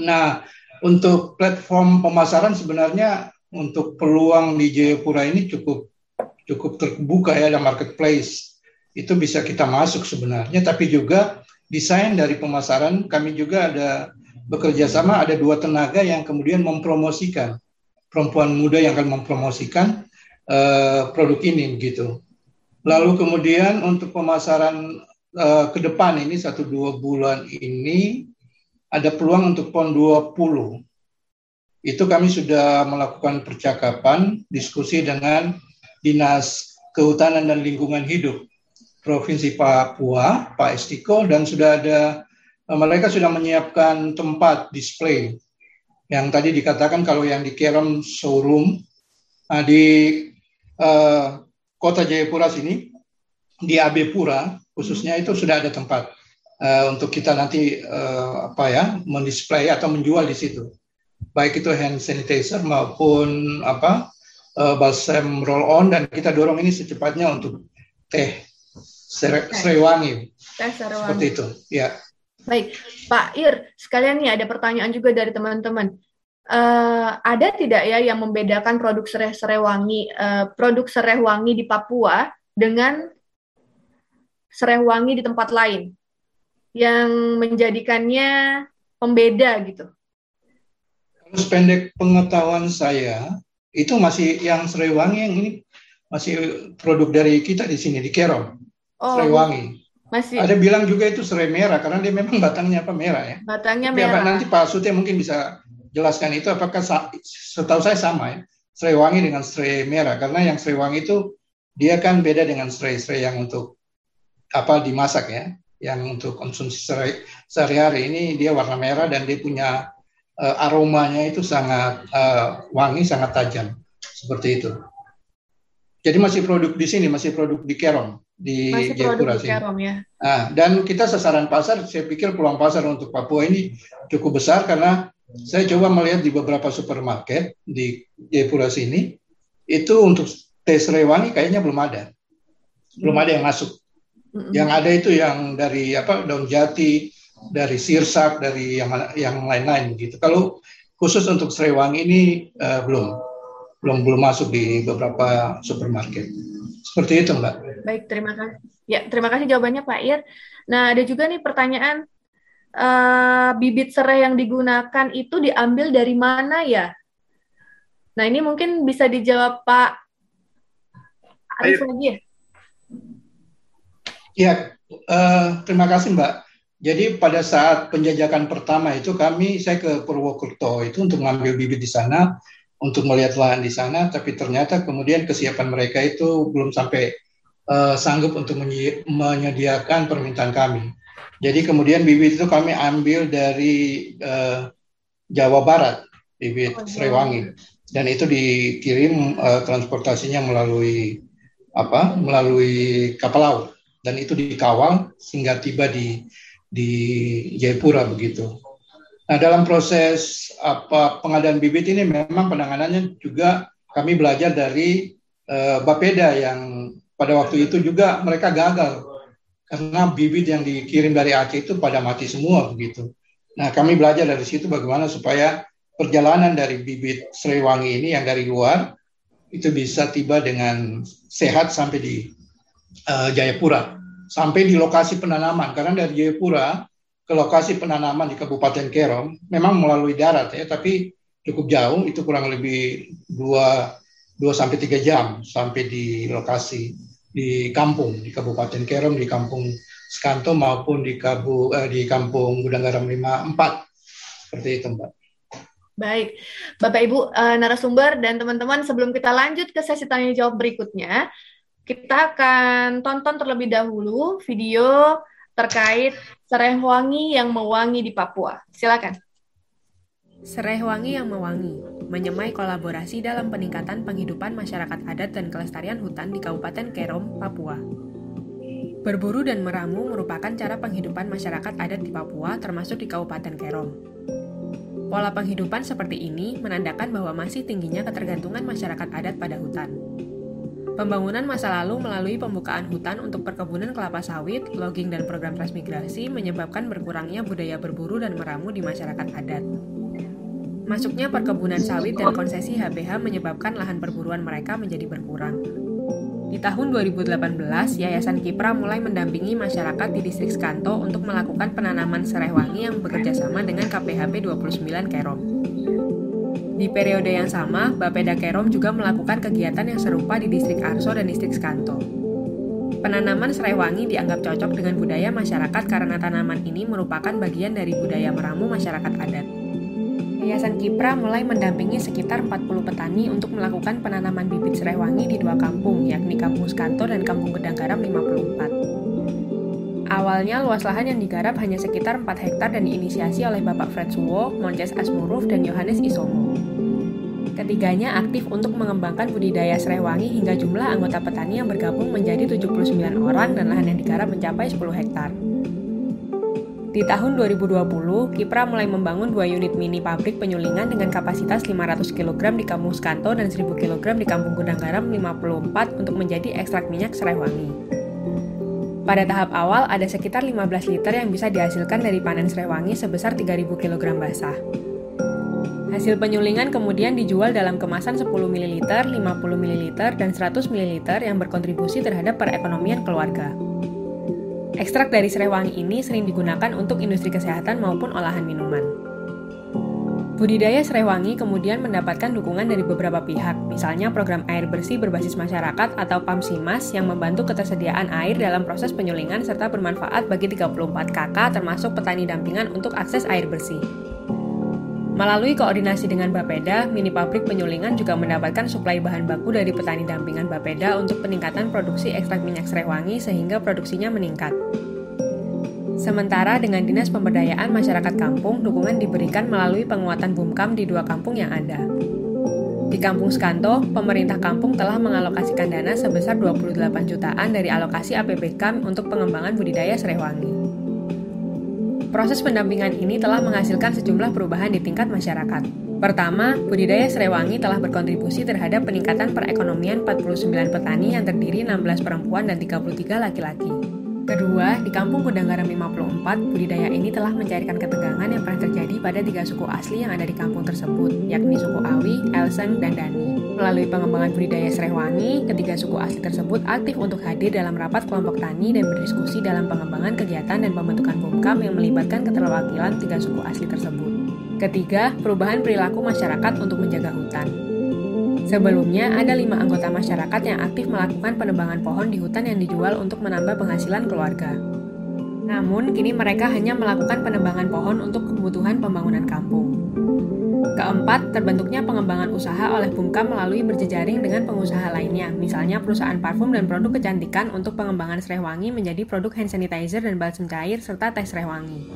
Nah, untuk platform pemasaran sebenarnya untuk peluang di Jayapura ini cukup cukup terbuka ya dalam marketplace. Itu bisa kita masuk sebenarnya, tapi juga desain dari pemasaran kami juga ada bekerja sama ada dua tenaga yang kemudian mempromosikan perempuan muda yang akan mempromosikan uh, produk ini gitu. Lalu kemudian untuk pemasaran uh, ke depan ini satu dua bulan ini ada peluang untuk PON 20. Itu kami sudah melakukan percakapan, diskusi dengan Dinas Kehutanan dan Lingkungan Hidup Provinsi Papua, Pak Estiko, dan sudah ada uh, mereka sudah menyiapkan tempat display yang tadi dikatakan kalau yang di Kerem showroom uh, di uh, kota Jayapura sini di AB Pura khususnya itu sudah ada tempat uh, untuk kita nanti uh, apa ya mendisplay atau menjual di situ. Baik itu hand sanitizer maupun apa uh, balsam roll on dan kita dorong ini secepatnya untuk teh Srewangi teh. Seperti itu ya baik Pak Ir sekalian nih ada pertanyaan juga dari teman-teman uh, ada tidak ya yang membedakan produk sereh serewangi uh, produk sereh wangi di Papua dengan sereh wangi di tempat lain yang menjadikannya pembeda gitu? Kalau pendek pengetahuan saya itu masih yang serewangi yang ini masih produk dari kita di sini di Kerong oh, serewangi. Masih. Ada bilang juga itu serai merah karena dia memang batangnya apa merah ya. Batangnya merah. nanti Pak Sute mungkin bisa jelaskan itu apakah setahu saya sama ya serai wangi dengan serai merah karena yang serai wangi itu dia kan beda dengan serai-serai yang untuk apa dimasak ya yang untuk konsumsi sehari-hari ini dia warna merah dan dia punya uh, aromanya itu sangat uh, wangi sangat tajam seperti itu jadi masih produk di sini masih produk di Kerom di Jayapura sini. ya. Nah, dan kita sasaran pasar saya pikir peluang pasar untuk Papua ini cukup besar karena saya coba melihat di beberapa supermarket di Jayapura sini itu untuk tes rewangi kayaknya belum ada, belum ada yang masuk. Yang ada itu yang dari apa daun jati, dari sirsak, dari yang yang lain-lain gitu. Kalau khusus untuk serewangi ini uh, belum, belum belum masuk di beberapa supermarket. Seperti itu, Mbak. Baik, terima kasih. Ya, terima kasih jawabannya Pak Ir. Nah, ada juga nih pertanyaan uh, bibit serai yang digunakan itu diambil dari mana ya? Nah ini mungkin bisa dijawab Pak Arif lagi ya. Ya, uh, terima kasih Mbak. Jadi pada saat penjajakan pertama itu kami, saya ke Purwokerto itu untuk mengambil bibit di sana. Untuk melihat lahan di sana, tapi ternyata kemudian kesiapan mereka itu belum sampai uh, sanggup untuk menyediakan permintaan kami. Jadi kemudian bibit itu kami ambil dari uh, Jawa Barat, bibit oh, Srewangi, dan itu dikirim uh, transportasinya melalui apa? Melalui kapal laut dan itu dikawal sehingga tiba di di Jayapura begitu. Nah, dalam proses apa pengadaan bibit ini memang penanganannya juga kami belajar dari uh, Bapeda yang pada waktu itu juga mereka gagal. Karena bibit yang dikirim dari Aceh itu pada mati semua begitu. Nah, kami belajar dari situ bagaimana supaya perjalanan dari bibit Sriwangi ini yang dari luar itu bisa tiba dengan sehat sampai di uh, Jayapura, sampai di lokasi penanaman. Karena dari Jayapura ke lokasi penanaman di Kabupaten Kerom memang melalui darat ya, tapi cukup jauh itu kurang lebih dua dua sampai tiga jam sampai di lokasi di kampung di Kabupaten Kerom di kampung Skanto maupun di Kabu eh, di kampung Gudang Garam 54 seperti itu Mbak. Baik, Bapak Ibu uh, narasumber dan teman-teman sebelum kita lanjut ke sesi tanya jawab berikutnya, kita akan tonton terlebih dahulu video terkait serai wangi yang mewangi di Papua. Silakan. Serai wangi yang mewangi menyemai kolaborasi dalam peningkatan penghidupan masyarakat adat dan kelestarian hutan di Kabupaten Kerom, Papua. Berburu dan meramu merupakan cara penghidupan masyarakat adat di Papua termasuk di Kabupaten Kerom. Pola penghidupan seperti ini menandakan bahwa masih tingginya ketergantungan masyarakat adat pada hutan. Pembangunan masa lalu melalui pembukaan hutan untuk perkebunan kelapa sawit, logging, dan program transmigrasi menyebabkan berkurangnya budaya berburu dan meramu di masyarakat adat. Masuknya perkebunan sawit dan konsesi HBH menyebabkan lahan perburuan mereka menjadi berkurang. Di tahun 2018, Yayasan Kipra mulai mendampingi masyarakat di distrik Skanto untuk melakukan penanaman serai wangi yang bekerjasama dengan KPHP 29 Kerom. Di periode yang sama, Bapeda Kerom juga melakukan kegiatan yang serupa di distrik Arso dan distrik Skanto. Penanaman serai wangi dianggap cocok dengan budaya masyarakat karena tanaman ini merupakan bagian dari budaya meramu masyarakat adat. Yayasan Kipra mulai mendampingi sekitar 40 petani untuk melakukan penanaman bibit serai wangi di dua kampung, yakni Kampung Skanto dan Kampung Gedang Garam 54. Awalnya luas lahan yang digarap hanya sekitar 4 hektar dan diinisiasi oleh Bapak Fred Suwo, Monces Asmuruf, dan Yohanes Isomo. Ketiganya aktif untuk mengembangkan budidaya serai wangi hingga jumlah anggota petani yang bergabung menjadi 79 orang dan lahan yang digarap mencapai 10 hektar. Di tahun 2020, Kipra mulai membangun dua unit mini pabrik penyulingan dengan kapasitas 500 kg di Kampung Skanto dan 1000 kg di Kampung Gudang Garam 54 untuk menjadi ekstrak minyak serai wangi. Pada tahap awal, ada sekitar 15 liter yang bisa dihasilkan dari panen serai wangi sebesar 3000 kg basah. Hasil penyulingan kemudian dijual dalam kemasan 10 ml, 50 ml, dan 100 ml yang berkontribusi terhadap perekonomian keluarga. Ekstrak dari serai wangi ini sering digunakan untuk industri kesehatan maupun olahan minuman. Budidaya serai wangi kemudian mendapatkan dukungan dari beberapa pihak, misalnya program air bersih berbasis masyarakat atau PAMSIMAS yang membantu ketersediaan air dalam proses penyulingan serta bermanfaat bagi 34 kakak termasuk petani dampingan untuk akses air bersih. Melalui koordinasi dengan Bapeda, mini pabrik penyulingan juga mendapatkan suplai bahan baku dari petani dampingan Bapeda untuk peningkatan produksi ekstrak minyak serai wangi sehingga produksinya meningkat. Sementara dengan Dinas Pemberdayaan Masyarakat Kampung, dukungan diberikan melalui penguatan bumkam di dua kampung yang ada. Di Kampung Skanto, pemerintah kampung telah mengalokasikan dana sebesar 28 jutaan dari alokasi APBK untuk pengembangan budidaya serai wangi. Proses pendampingan ini telah menghasilkan sejumlah perubahan di tingkat masyarakat. Pertama, budidaya serai wangi telah berkontribusi terhadap peningkatan perekonomian 49 petani yang terdiri 16 perempuan dan 33 laki-laki. Kedua, di kampung Gudang Garam 54, budidaya ini telah mencairkan ketegangan yang pernah terjadi pada tiga suku asli yang ada di kampung tersebut, yakni suku Awi, Elseng, dan Dani. Melalui pengembangan budidaya serai wangi, ketiga suku asli tersebut aktif untuk hadir dalam rapat kelompok tani dan berdiskusi dalam pengembangan kegiatan dan pembentukan BUMKAM yang melibatkan keterwakilan tiga suku asli tersebut. Ketiga, perubahan perilaku masyarakat untuk menjaga hutan. Sebelumnya, ada lima anggota masyarakat yang aktif melakukan penebangan pohon di hutan yang dijual untuk menambah penghasilan keluarga. Namun, kini mereka hanya melakukan penebangan pohon untuk kebutuhan pembangunan kampung. Keempat, terbentuknya pengembangan usaha oleh Bumka melalui berjejaring dengan pengusaha lainnya, misalnya perusahaan parfum dan produk kecantikan untuk pengembangan serai wangi menjadi produk hand sanitizer dan balsam cair serta teh serai wangi.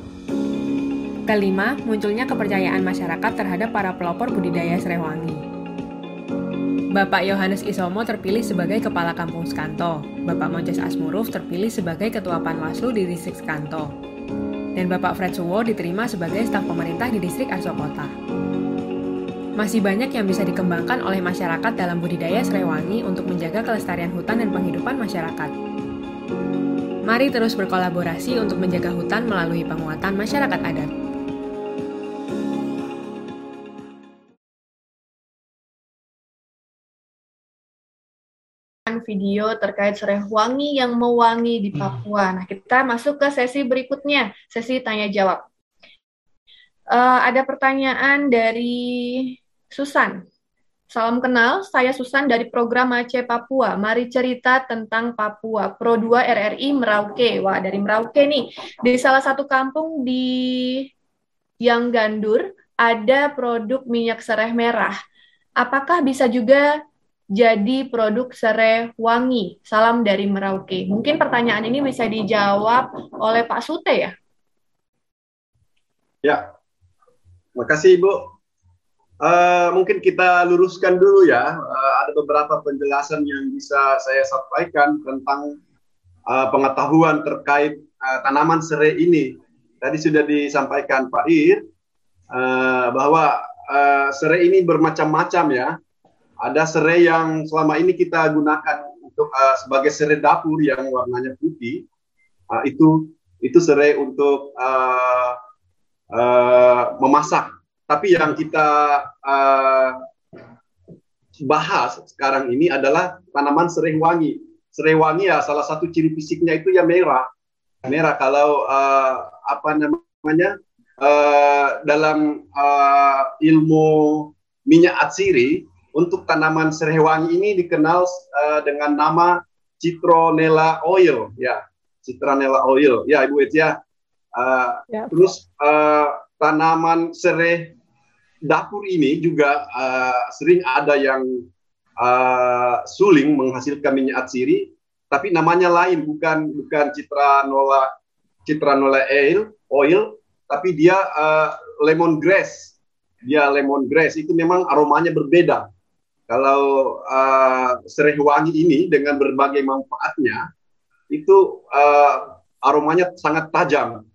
Kelima, munculnya kepercayaan masyarakat terhadap para pelopor budidaya serai wangi. Bapak Yohanes Isomo terpilih sebagai Kepala Kampung Skanto, Bapak Monces Asmuruf terpilih sebagai Ketua Panwaslu di Distrik Skanto, dan Bapak Fred Suwo diterima sebagai staf pemerintah di Distrik Arso Kota. Masih banyak yang bisa dikembangkan oleh masyarakat dalam budidaya serai wangi untuk menjaga kelestarian hutan dan penghidupan masyarakat. Mari terus berkolaborasi untuk menjaga hutan melalui penguatan masyarakat adat. Video terkait serai wangi yang mewangi di hmm. Papua. Nah, kita masuk ke sesi berikutnya, sesi tanya jawab. Uh, ada pertanyaan dari Susan. Salam kenal, saya Susan dari program Aceh Papua. Mari cerita tentang Papua. Pro 2 RRI Merauke. Wah, dari Merauke nih. Di salah satu kampung di Yang Gandur ada produk minyak serai merah. Apakah bisa juga jadi produk serai wangi. Salam dari Merauke. Mungkin pertanyaan ini bisa dijawab oleh Pak Sute ya? Ya, makasih Ibu. Uh, mungkin kita luruskan dulu ya. Uh, ada beberapa penjelasan yang bisa saya sampaikan tentang uh, pengetahuan terkait uh, tanaman serai ini. Tadi sudah disampaikan Pak Ir uh, bahwa uh, serai ini bermacam-macam ya ada serai yang selama ini kita gunakan untuk uh, sebagai serai dapur yang warnanya putih. Uh, itu itu serai untuk uh, uh, memasak. Tapi yang kita uh, bahas sekarang ini adalah tanaman serai wangi. Serai wangi ya salah satu ciri fisiknya itu ya merah. Merah kalau uh, apa namanya uh, dalam uh, ilmu minyak atsiri untuk tanaman serai wangi ini dikenal uh, dengan nama citronella oil. Ya citronella oil. Ya ibu Etia uh, ya. terus uh, tanaman serai dapur ini juga uh, sering ada yang uh, suling menghasilkan minyak atsiri. Tapi namanya lain bukan bukan citronella citronella oil oil. Tapi dia uh, lemongrass dia lemongrass itu memang aromanya berbeda kalau uh, serai wangi ini dengan berbagai manfaatnya itu uh, aromanya sangat tajam.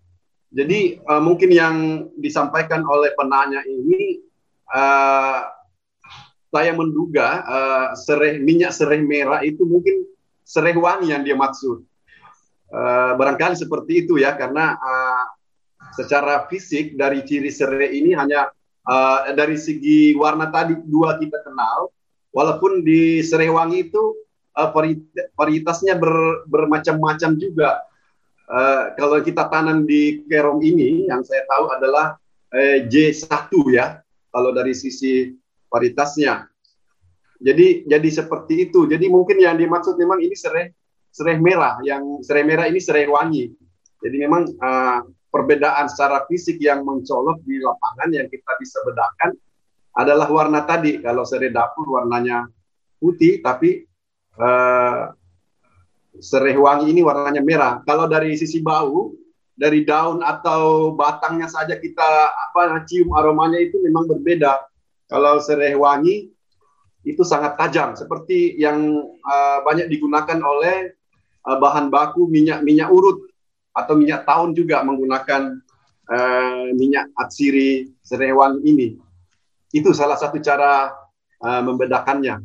Jadi uh, mungkin yang disampaikan oleh penanya ini uh, saya menduga uh, serai minyak serai merah itu mungkin serai wangi yang dia maksud. Uh, barangkali seperti itu ya karena uh, secara fisik dari ciri serai ini hanya uh, dari segi warna tadi dua kita kenal walaupun di Serewangi itu uh, varietasnya ber, bermacam-macam juga. Uh, kalau kita tanam di Kerong ini, yang saya tahu adalah uh, J1 ya, kalau dari sisi varietasnya. Jadi jadi seperti itu. Jadi mungkin yang dimaksud memang ini serai serai merah, yang serai merah ini serai wangi. Jadi memang uh, perbedaan secara fisik yang mencolok di lapangan yang kita bisa bedakan adalah warna tadi. Kalau serai dapur warnanya putih, tapi uh, serai wangi ini warnanya merah. Kalau dari sisi bau, dari daun atau batangnya saja kita apa cium aromanya itu memang berbeda. Kalau serai wangi itu sangat tajam, seperti yang uh, banyak digunakan oleh uh, bahan baku minyak minyak urut atau minyak tahun juga menggunakan uh, minyak atsiri serai wangi ini. Itu salah satu cara uh, membedakannya.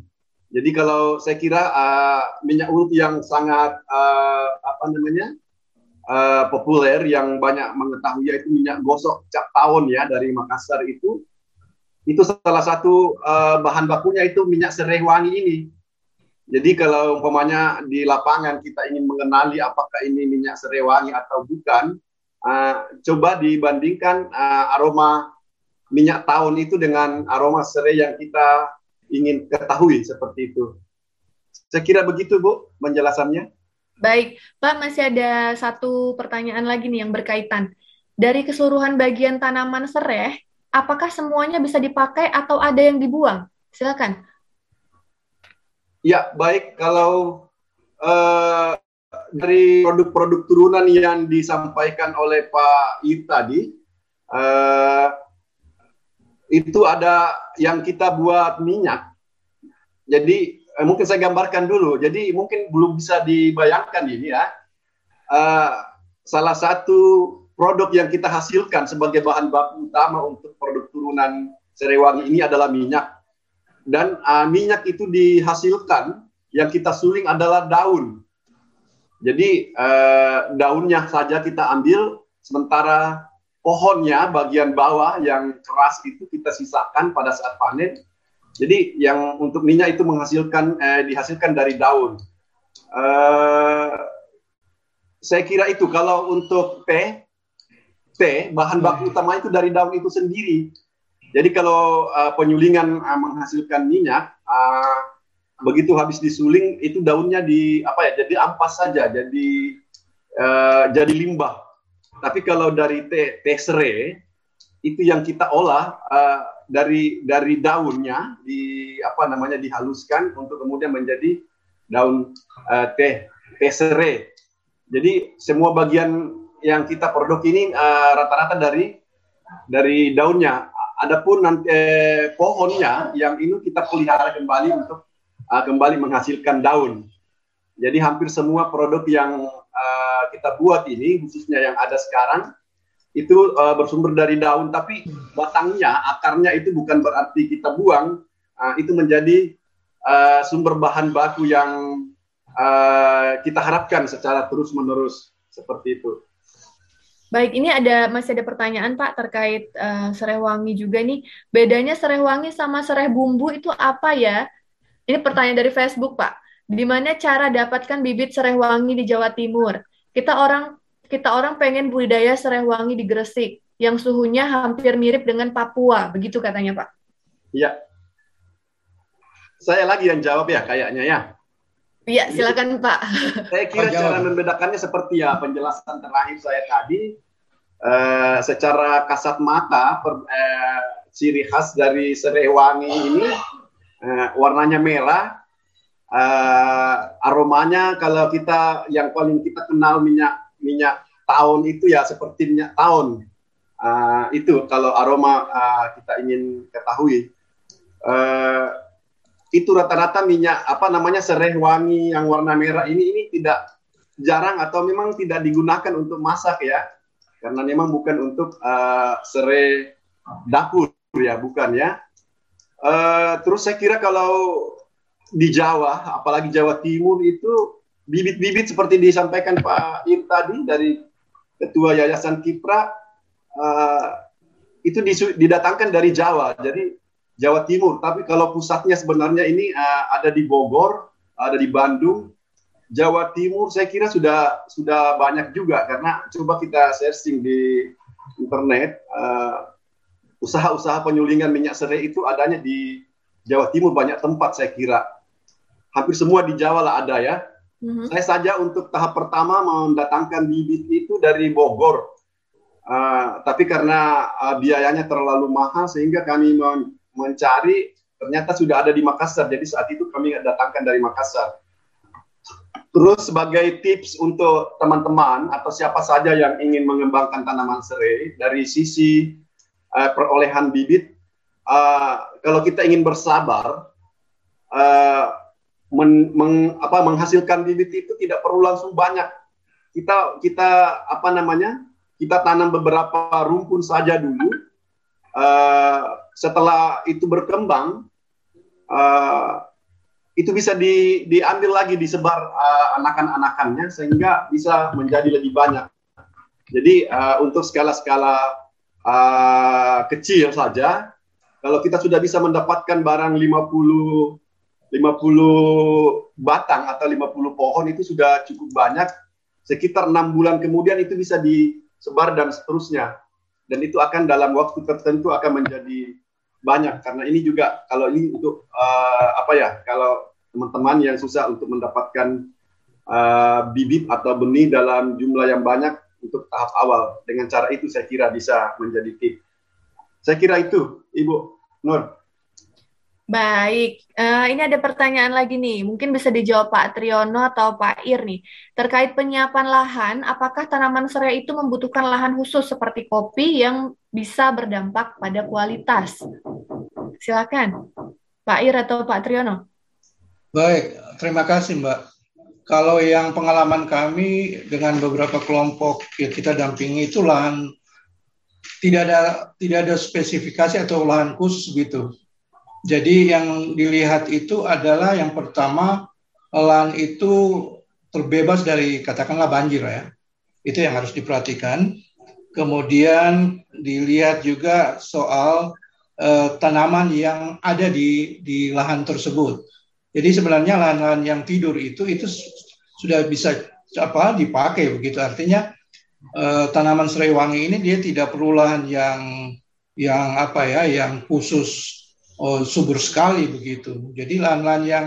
Jadi kalau saya kira uh, minyak urut yang sangat uh, apa namanya uh, populer yang banyak mengetahui yaitu minyak gosok cap tahun ya dari Makassar itu itu salah satu uh, bahan bakunya itu minyak serai wangi ini. Jadi kalau umpamanya di lapangan kita ingin mengenali apakah ini minyak serai wangi atau bukan, uh, coba dibandingkan uh, aroma minyak tahun itu dengan aroma serai yang kita ingin ketahui seperti itu. Saya kira begitu Bu penjelasannya. Baik, Pak masih ada satu pertanyaan lagi nih yang berkaitan. Dari keseluruhan bagian tanaman serai, apakah semuanya bisa dipakai atau ada yang dibuang? Silakan. Ya, baik. Kalau uh, dari produk-produk turunan yang disampaikan oleh Pak Ir tadi, uh, itu ada yang kita buat minyak. Jadi uh, mungkin saya gambarkan dulu. Jadi mungkin belum bisa dibayangkan ini ya. Uh, salah satu produk yang kita hasilkan sebagai bahan baku utama untuk produk turunan Serewangi ini adalah minyak. Dan uh, minyak itu dihasilkan yang kita suling adalah daun. Jadi uh, daunnya saja kita ambil, sementara pohonnya bagian bawah yang keras itu kita sisakan pada saat panen. Jadi yang untuk minyak itu menghasilkan eh, dihasilkan dari daun. Uh, saya kira itu kalau untuk teh teh bahan hmm. baku utama itu dari daun itu sendiri. Jadi kalau uh, penyulingan uh, menghasilkan minyak, uh, begitu habis disuling itu daunnya di apa ya? Jadi ampas saja, jadi uh, jadi limbah. Tapi kalau dari teh teh serai itu yang kita olah uh, dari dari daunnya di apa namanya dihaluskan untuk kemudian menjadi daun uh, teh teh serai. Jadi semua bagian yang kita produk ini eh, rata-rata uh, dari dari daunnya. Adapun nanti eh, pohonnya yang ini kita pelihara kembali untuk uh, kembali menghasilkan daun. Jadi hampir semua produk yang uh, kita buat ini, khususnya yang ada sekarang, itu uh, bersumber dari daun. Tapi batangnya, akarnya itu bukan berarti kita buang. Uh, itu menjadi uh, sumber bahan baku yang uh, kita harapkan secara terus menerus seperti itu. Baik, ini ada masih ada pertanyaan Pak terkait uh, serai wangi juga nih. Bedanya serai wangi sama serai bumbu itu apa ya? Ini pertanyaan dari Facebook Pak. Di mana cara dapatkan bibit serai wangi di Jawa Timur? Kita orang kita orang pengen budidaya serai wangi di Gresik yang suhunya hampir mirip dengan Papua, begitu katanya Pak. Iya. Saya lagi yang jawab ya kayaknya ya. Iya, silakan Pak. Saya kira cara membedakannya seperti ya penjelasan terakhir saya tadi. Uh, secara kasat mata, per, uh, ciri khas dari serewangi ini uh, warnanya merah, uh, aromanya kalau kita yang paling kita kenal minyak minyak tahun itu ya seperti minyak tahun. Uh, itu kalau aroma uh, kita ingin ketahui. Uh, itu rata-rata minyak apa namanya serai wangi yang warna merah ini ini tidak jarang atau memang tidak digunakan untuk masak ya karena memang bukan untuk uh, serai dapur ya bukan ya uh, terus saya kira kalau di Jawa apalagi Jawa Timur itu bibit-bibit seperti disampaikan Pak Ir tadi dari ketua Yayasan Kipra uh, itu didatangkan dari Jawa jadi Jawa Timur. Tapi kalau pusatnya sebenarnya ini uh, ada di Bogor, ada di Bandung. Jawa Timur saya kira sudah sudah banyak juga karena coba kita searching di internet uh, usaha-usaha penyulingan minyak serai itu adanya di Jawa Timur banyak tempat saya kira. Hampir semua di Jawa lah ada ya. Mm-hmm. Saya saja untuk tahap pertama mendatangkan bibit itu dari Bogor. Uh, tapi karena uh, biayanya terlalu mahal sehingga kami mencari ternyata sudah ada di Makassar. Jadi saat itu kami datangkan dari Makassar. Terus sebagai tips untuk teman-teman atau siapa saja yang ingin mengembangkan tanaman serai dari sisi uh, perolehan bibit, uh, kalau kita ingin bersabar, uh, men, meng, apa, menghasilkan bibit itu tidak perlu langsung banyak. Kita kita apa namanya? Kita tanam beberapa rumpun saja dulu. Uh, setelah itu berkembang uh, itu bisa di, diambil lagi disebar uh, anakan-anakannya sehingga bisa menjadi lebih banyak. Jadi uh, untuk skala-skala uh, kecil saja kalau kita sudah bisa mendapatkan barang 50 50 batang atau 50 pohon itu sudah cukup banyak. Sekitar enam bulan kemudian itu bisa disebar dan seterusnya. Dan itu akan dalam waktu tertentu akan menjadi banyak karena ini juga kalau ini untuk uh, apa ya kalau teman-teman yang susah untuk mendapatkan uh, bibit atau benih dalam jumlah yang banyak untuk tahap awal dengan cara itu saya kira bisa menjadi tip. Saya kira itu, Ibu Nur. Baik, uh, ini ada pertanyaan lagi nih. Mungkin bisa dijawab Pak Triono atau Pak Ir nih. Terkait penyiapan lahan, apakah tanaman serai itu membutuhkan lahan khusus seperti kopi yang bisa berdampak pada kualitas? Silakan, Pak Ir atau Pak Triono. Baik, terima kasih Mbak. Kalau yang pengalaman kami dengan beberapa kelompok yang kita dampingi itu lahan tidak ada tidak ada spesifikasi atau lahan khusus gitu jadi yang dilihat itu adalah yang pertama lahan itu terbebas dari katakanlah banjir ya. Itu yang harus diperhatikan. Kemudian dilihat juga soal uh, tanaman yang ada di di lahan tersebut. Jadi sebenarnya lahan-lahan yang tidur itu itu sudah bisa apa dipakai begitu. Artinya uh, tanaman serai wangi ini dia tidak perlu lahan yang yang apa ya yang khusus oh, subur sekali begitu. Jadi lahan-lahan yang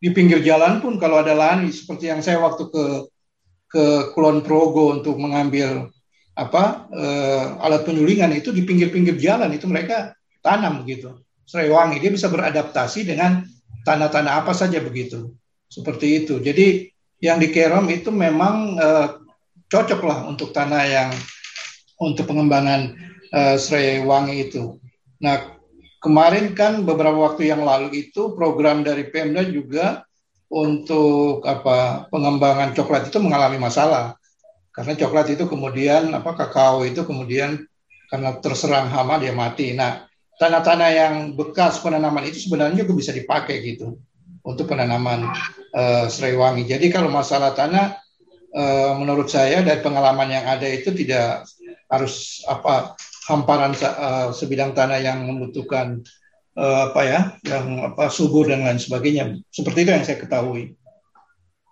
di pinggir jalan pun kalau ada lahan seperti yang saya waktu ke ke Kulon Progo untuk mengambil apa eh, alat penyulingan itu di pinggir-pinggir jalan itu mereka tanam begitu. Serewangi dia bisa beradaptasi dengan tanah-tanah apa saja begitu. Seperti itu. Jadi yang di Kerom itu memang eh, cocok lah untuk tanah yang untuk pengembangan eh, Serewangi itu. Nah, kemarin kan beberapa waktu yang lalu itu program dari Pemda juga untuk apa pengembangan coklat itu mengalami masalah karena coklat itu kemudian apa kakao itu kemudian karena terserang hama dia mati. Nah tanah-tanah yang bekas penanaman itu sebenarnya juga bisa dipakai gitu untuk penanaman uh, serai wangi. Jadi kalau masalah tanah uh, menurut saya dari pengalaman yang ada itu tidak harus apa hamparan uh, sebidang tanah yang membutuhkan uh, apa ya, yang apa subur dan lain sebagainya. Seperti itu yang saya ketahui.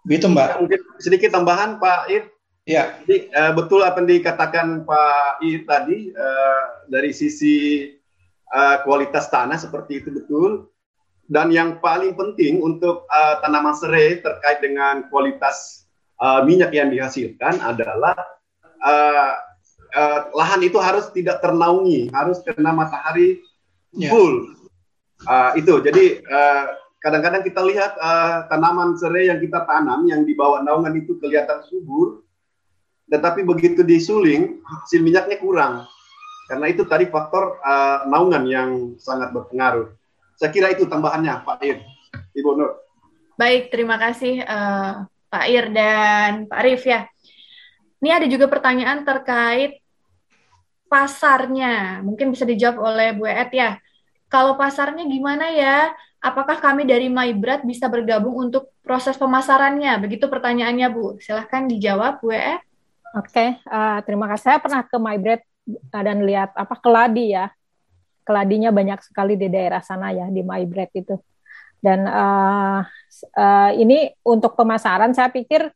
Begitu Mbak. Mungkin sedikit tambahan Pak Ir. Ya. Jadi, uh, betul apa yang dikatakan Pak Ir tadi uh, dari sisi uh, kualitas tanah seperti itu betul. Dan yang paling penting untuk uh, tanaman serai terkait dengan kualitas uh, minyak yang dihasilkan adalah uh, uh, lahan itu harus tidak ternaungi, harus kena matahari yeah. full. Uh, itu jadi eh, kadang-kadang kita lihat uh, tanaman serai yang kita tanam yang di bawah naungan itu kelihatan subur, tetapi begitu disuling hasil minyaknya kurang. Karena itu tadi faktor uh, naungan yang sangat berpengaruh. Saya kira itu tambahannya Pak Ir, Ibu Nur. Baik, terima kasih uh, Pak Ir dan Pak Arif ya. Ini ada juga pertanyaan terkait pasarnya. Mungkin bisa dijawab oleh Bu Et ya. Kalau pasarnya gimana ya? Apakah kami dari MyBrad bisa bergabung untuk proses pemasarannya? Begitu pertanyaannya Bu. Silahkan dijawab Bu Et. Oke, uh, terima kasih. Saya pernah ke MyBrad uh, dan lihat apa keladi ya. Keladinya banyak sekali di daerah sana ya di MyBrad itu. Dan uh, uh, ini untuk pemasaran saya pikir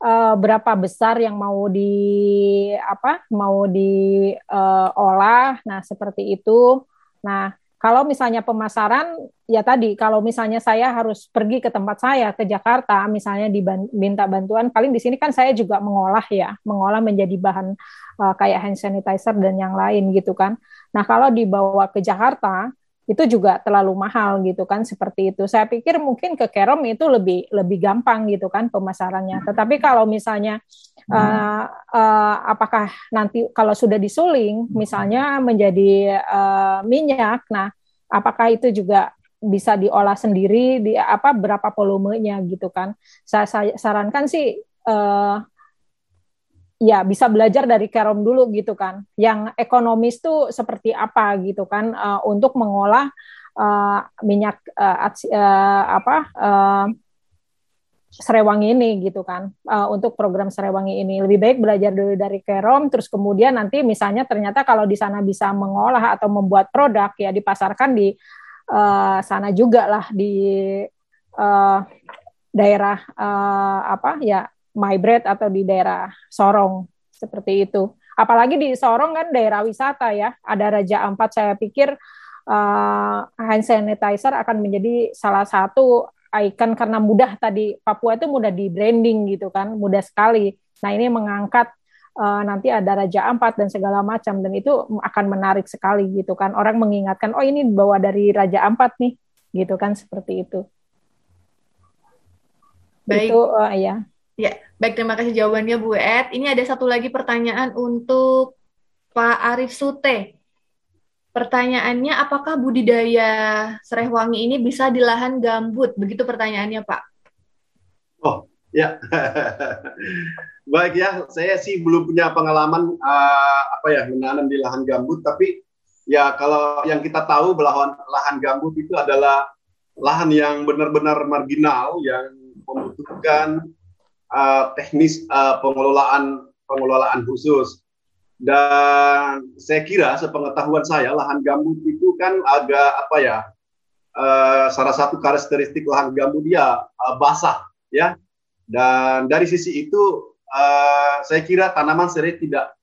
uh, berapa besar yang mau di apa mau diolah uh, nah seperti itu. Nah kalau misalnya pemasaran ya tadi kalau misalnya saya harus pergi ke tempat saya ke Jakarta misalnya diminta bantuan paling di sini kan saya juga mengolah ya mengolah menjadi bahan uh, kayak hand sanitizer dan yang lain gitu kan. Nah kalau dibawa ke Jakarta itu juga terlalu mahal gitu kan seperti itu. Saya pikir mungkin ke Kerom itu lebih lebih gampang gitu kan pemasarannya. Tetapi kalau misalnya uh, uh, apakah nanti kalau sudah disuling misalnya menjadi uh, minyak, nah apakah itu juga bisa diolah sendiri di apa berapa volumenya gitu kan? Saya, saya sarankan sih uh, ya bisa belajar dari Kerom dulu gitu kan. Yang ekonomis tuh seperti apa gitu kan uh, untuk mengolah uh, minyak uh, uh, apa uh, Serewangi ini gitu kan uh, untuk program Serewangi ini lebih baik belajar dulu dari Kerom terus kemudian nanti misalnya ternyata kalau di sana bisa mengolah atau membuat produk ya dipasarkan di uh, sana juga lah di uh, daerah uh, apa ya Mybread atau di daerah Sorong seperti itu. Apalagi di Sorong kan daerah wisata ya, ada Raja Ampat saya pikir uh, hand sanitizer akan menjadi salah satu ikon karena mudah tadi Papua itu mudah di branding gitu kan, mudah sekali. Nah ini mengangkat uh, nanti ada Raja Ampat dan segala macam dan itu akan menarik sekali gitu kan orang mengingatkan oh ini bawa dari Raja Ampat nih gitu kan seperti itu. Baik. Itu uh, ya. Ya, baik terima kasih jawabannya Bu Ed. Ini ada satu lagi pertanyaan untuk Pak Arif Sute. Pertanyaannya, apakah budidaya serai wangi ini bisa di lahan gambut? Begitu pertanyaannya, Pak. Oh, ya. [laughs] Baik ya, saya sih belum punya pengalaman uh, apa ya menanam di lahan gambut, tapi ya kalau yang kita tahu bahwa lahan gambut itu adalah lahan yang benar-benar marginal yang membutuhkan uh, teknis uh, pengelolaan pengelolaan khusus. Dan saya kira sepengetahuan saya lahan gambut itu kan agak apa ya uh, salah satu karakteristik lahan gambut dia uh, basah ya. Dan dari sisi itu uh, saya kira tanaman serai tidak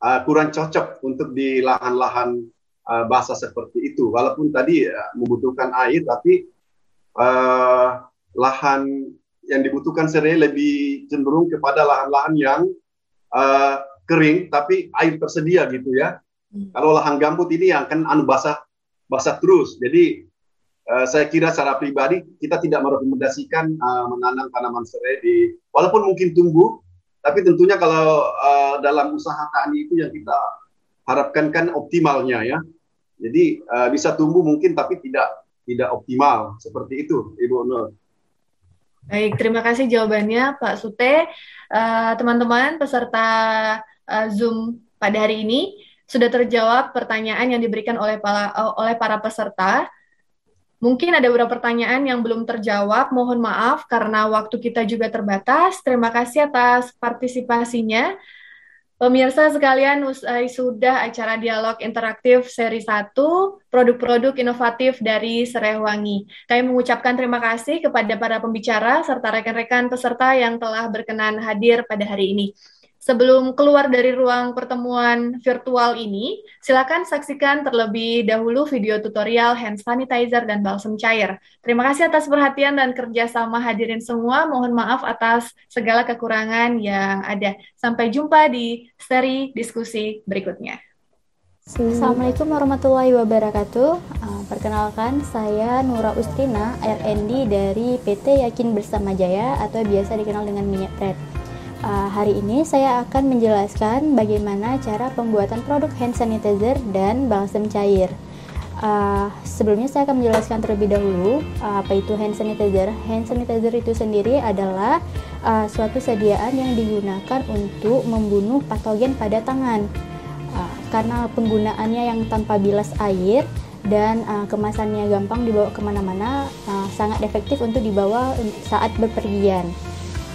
uh, kurang cocok untuk di lahan-lahan uh, basah seperti itu. Walaupun tadi uh, membutuhkan air, tapi uh, lahan yang dibutuhkan serai lebih cenderung kepada lahan-lahan yang uh, kering tapi air tersedia gitu ya. Hmm. Kalau lahan gambut ini yang kan anu basah basah terus. Jadi uh, saya kira secara pribadi kita tidak merekomendasikan uh, menanam tanaman serai di walaupun mungkin tumbuh tapi tentunya kalau uh, dalam usaha tani itu yang kita harapkan kan optimalnya ya. Jadi uh, bisa tumbuh mungkin tapi tidak tidak optimal seperti itu Ibu Nur. Baik, terima kasih jawabannya Pak Sute. Teman-teman uh, peserta uh, Zoom pada hari ini sudah terjawab pertanyaan yang diberikan oleh para, oleh para peserta. Mungkin ada beberapa pertanyaan yang belum terjawab, mohon maaf karena waktu kita juga terbatas. Terima kasih atas partisipasinya. Pemirsa sekalian, usai sudah acara dialog interaktif seri 1, produk-produk inovatif dari Serewangi. Kami mengucapkan terima kasih kepada para pembicara serta rekan-rekan peserta yang telah berkenan hadir pada hari ini. Sebelum keluar dari ruang pertemuan virtual ini, silakan saksikan terlebih dahulu video tutorial hand sanitizer dan balsam cair. Terima kasih atas perhatian dan kerjasama hadirin semua. Mohon maaf atas segala kekurangan yang ada. Sampai jumpa di seri diskusi berikutnya. Assalamualaikum warahmatullahi wabarakatuh. Uh, perkenalkan, saya Nura Ustina, RND dari PT Yakin Bersama Jaya atau biasa dikenal dengan Minyak Pret. Uh, hari ini saya akan menjelaskan bagaimana cara pembuatan produk hand sanitizer dan balsam cair. Uh, sebelumnya saya akan menjelaskan terlebih dahulu uh, apa itu hand sanitizer. Hand sanitizer itu sendiri adalah uh, suatu sediaan yang digunakan untuk membunuh patogen pada tangan. Uh, karena penggunaannya yang tanpa bilas air dan uh, kemasannya gampang dibawa ke mana-mana, uh, sangat efektif untuk dibawa saat bepergian.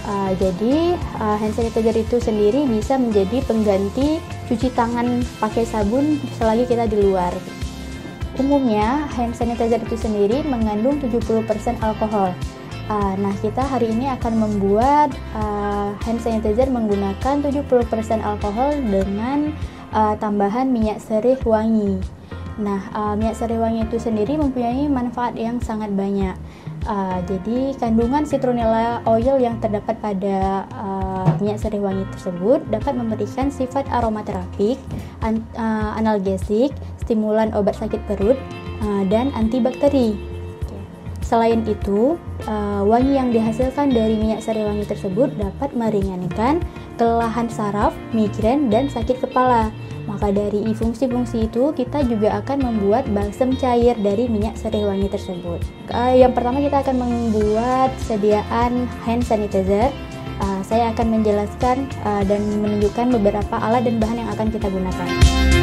Uh, jadi uh, hand sanitizer itu sendiri bisa menjadi pengganti cuci tangan pakai sabun selagi kita di luar. Umumnya hand sanitizer itu sendiri mengandung 70% alkohol. Uh, nah, kita hari ini akan membuat uh, hand sanitizer menggunakan 70% alkohol dengan uh, tambahan minyak serih wangi. Nah, uh, minyak serih wangi itu sendiri mempunyai manfaat yang sangat banyak. Uh, jadi kandungan citronella oil yang terdapat pada uh, minyak serai wangi tersebut dapat memberikan sifat aromaterapik, uh, analgesik, stimulan obat sakit perut, uh, dan antibakteri. Selain itu, uh, wangi yang dihasilkan dari minyak serai wangi tersebut dapat meringankan kelelahan saraf, migrain, dan sakit kepala. Maka dari fungsi-fungsi itu kita juga akan membuat balsam cair dari minyak wangi tersebut. Uh, yang pertama kita akan membuat sediaan hand sanitizer. Uh, saya akan menjelaskan uh, dan menunjukkan beberapa alat dan bahan yang akan kita gunakan.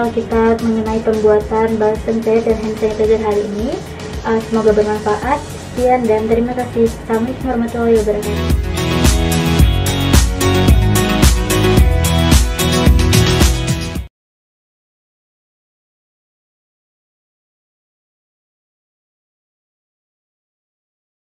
Tutorial kita mengenai pembuatan balsam cair dan hand sanitizer hari ini. Uh, semoga bermanfaat. Sekian dan terima kasih. Assalamualaikum warahmatullahi wabarakatuh.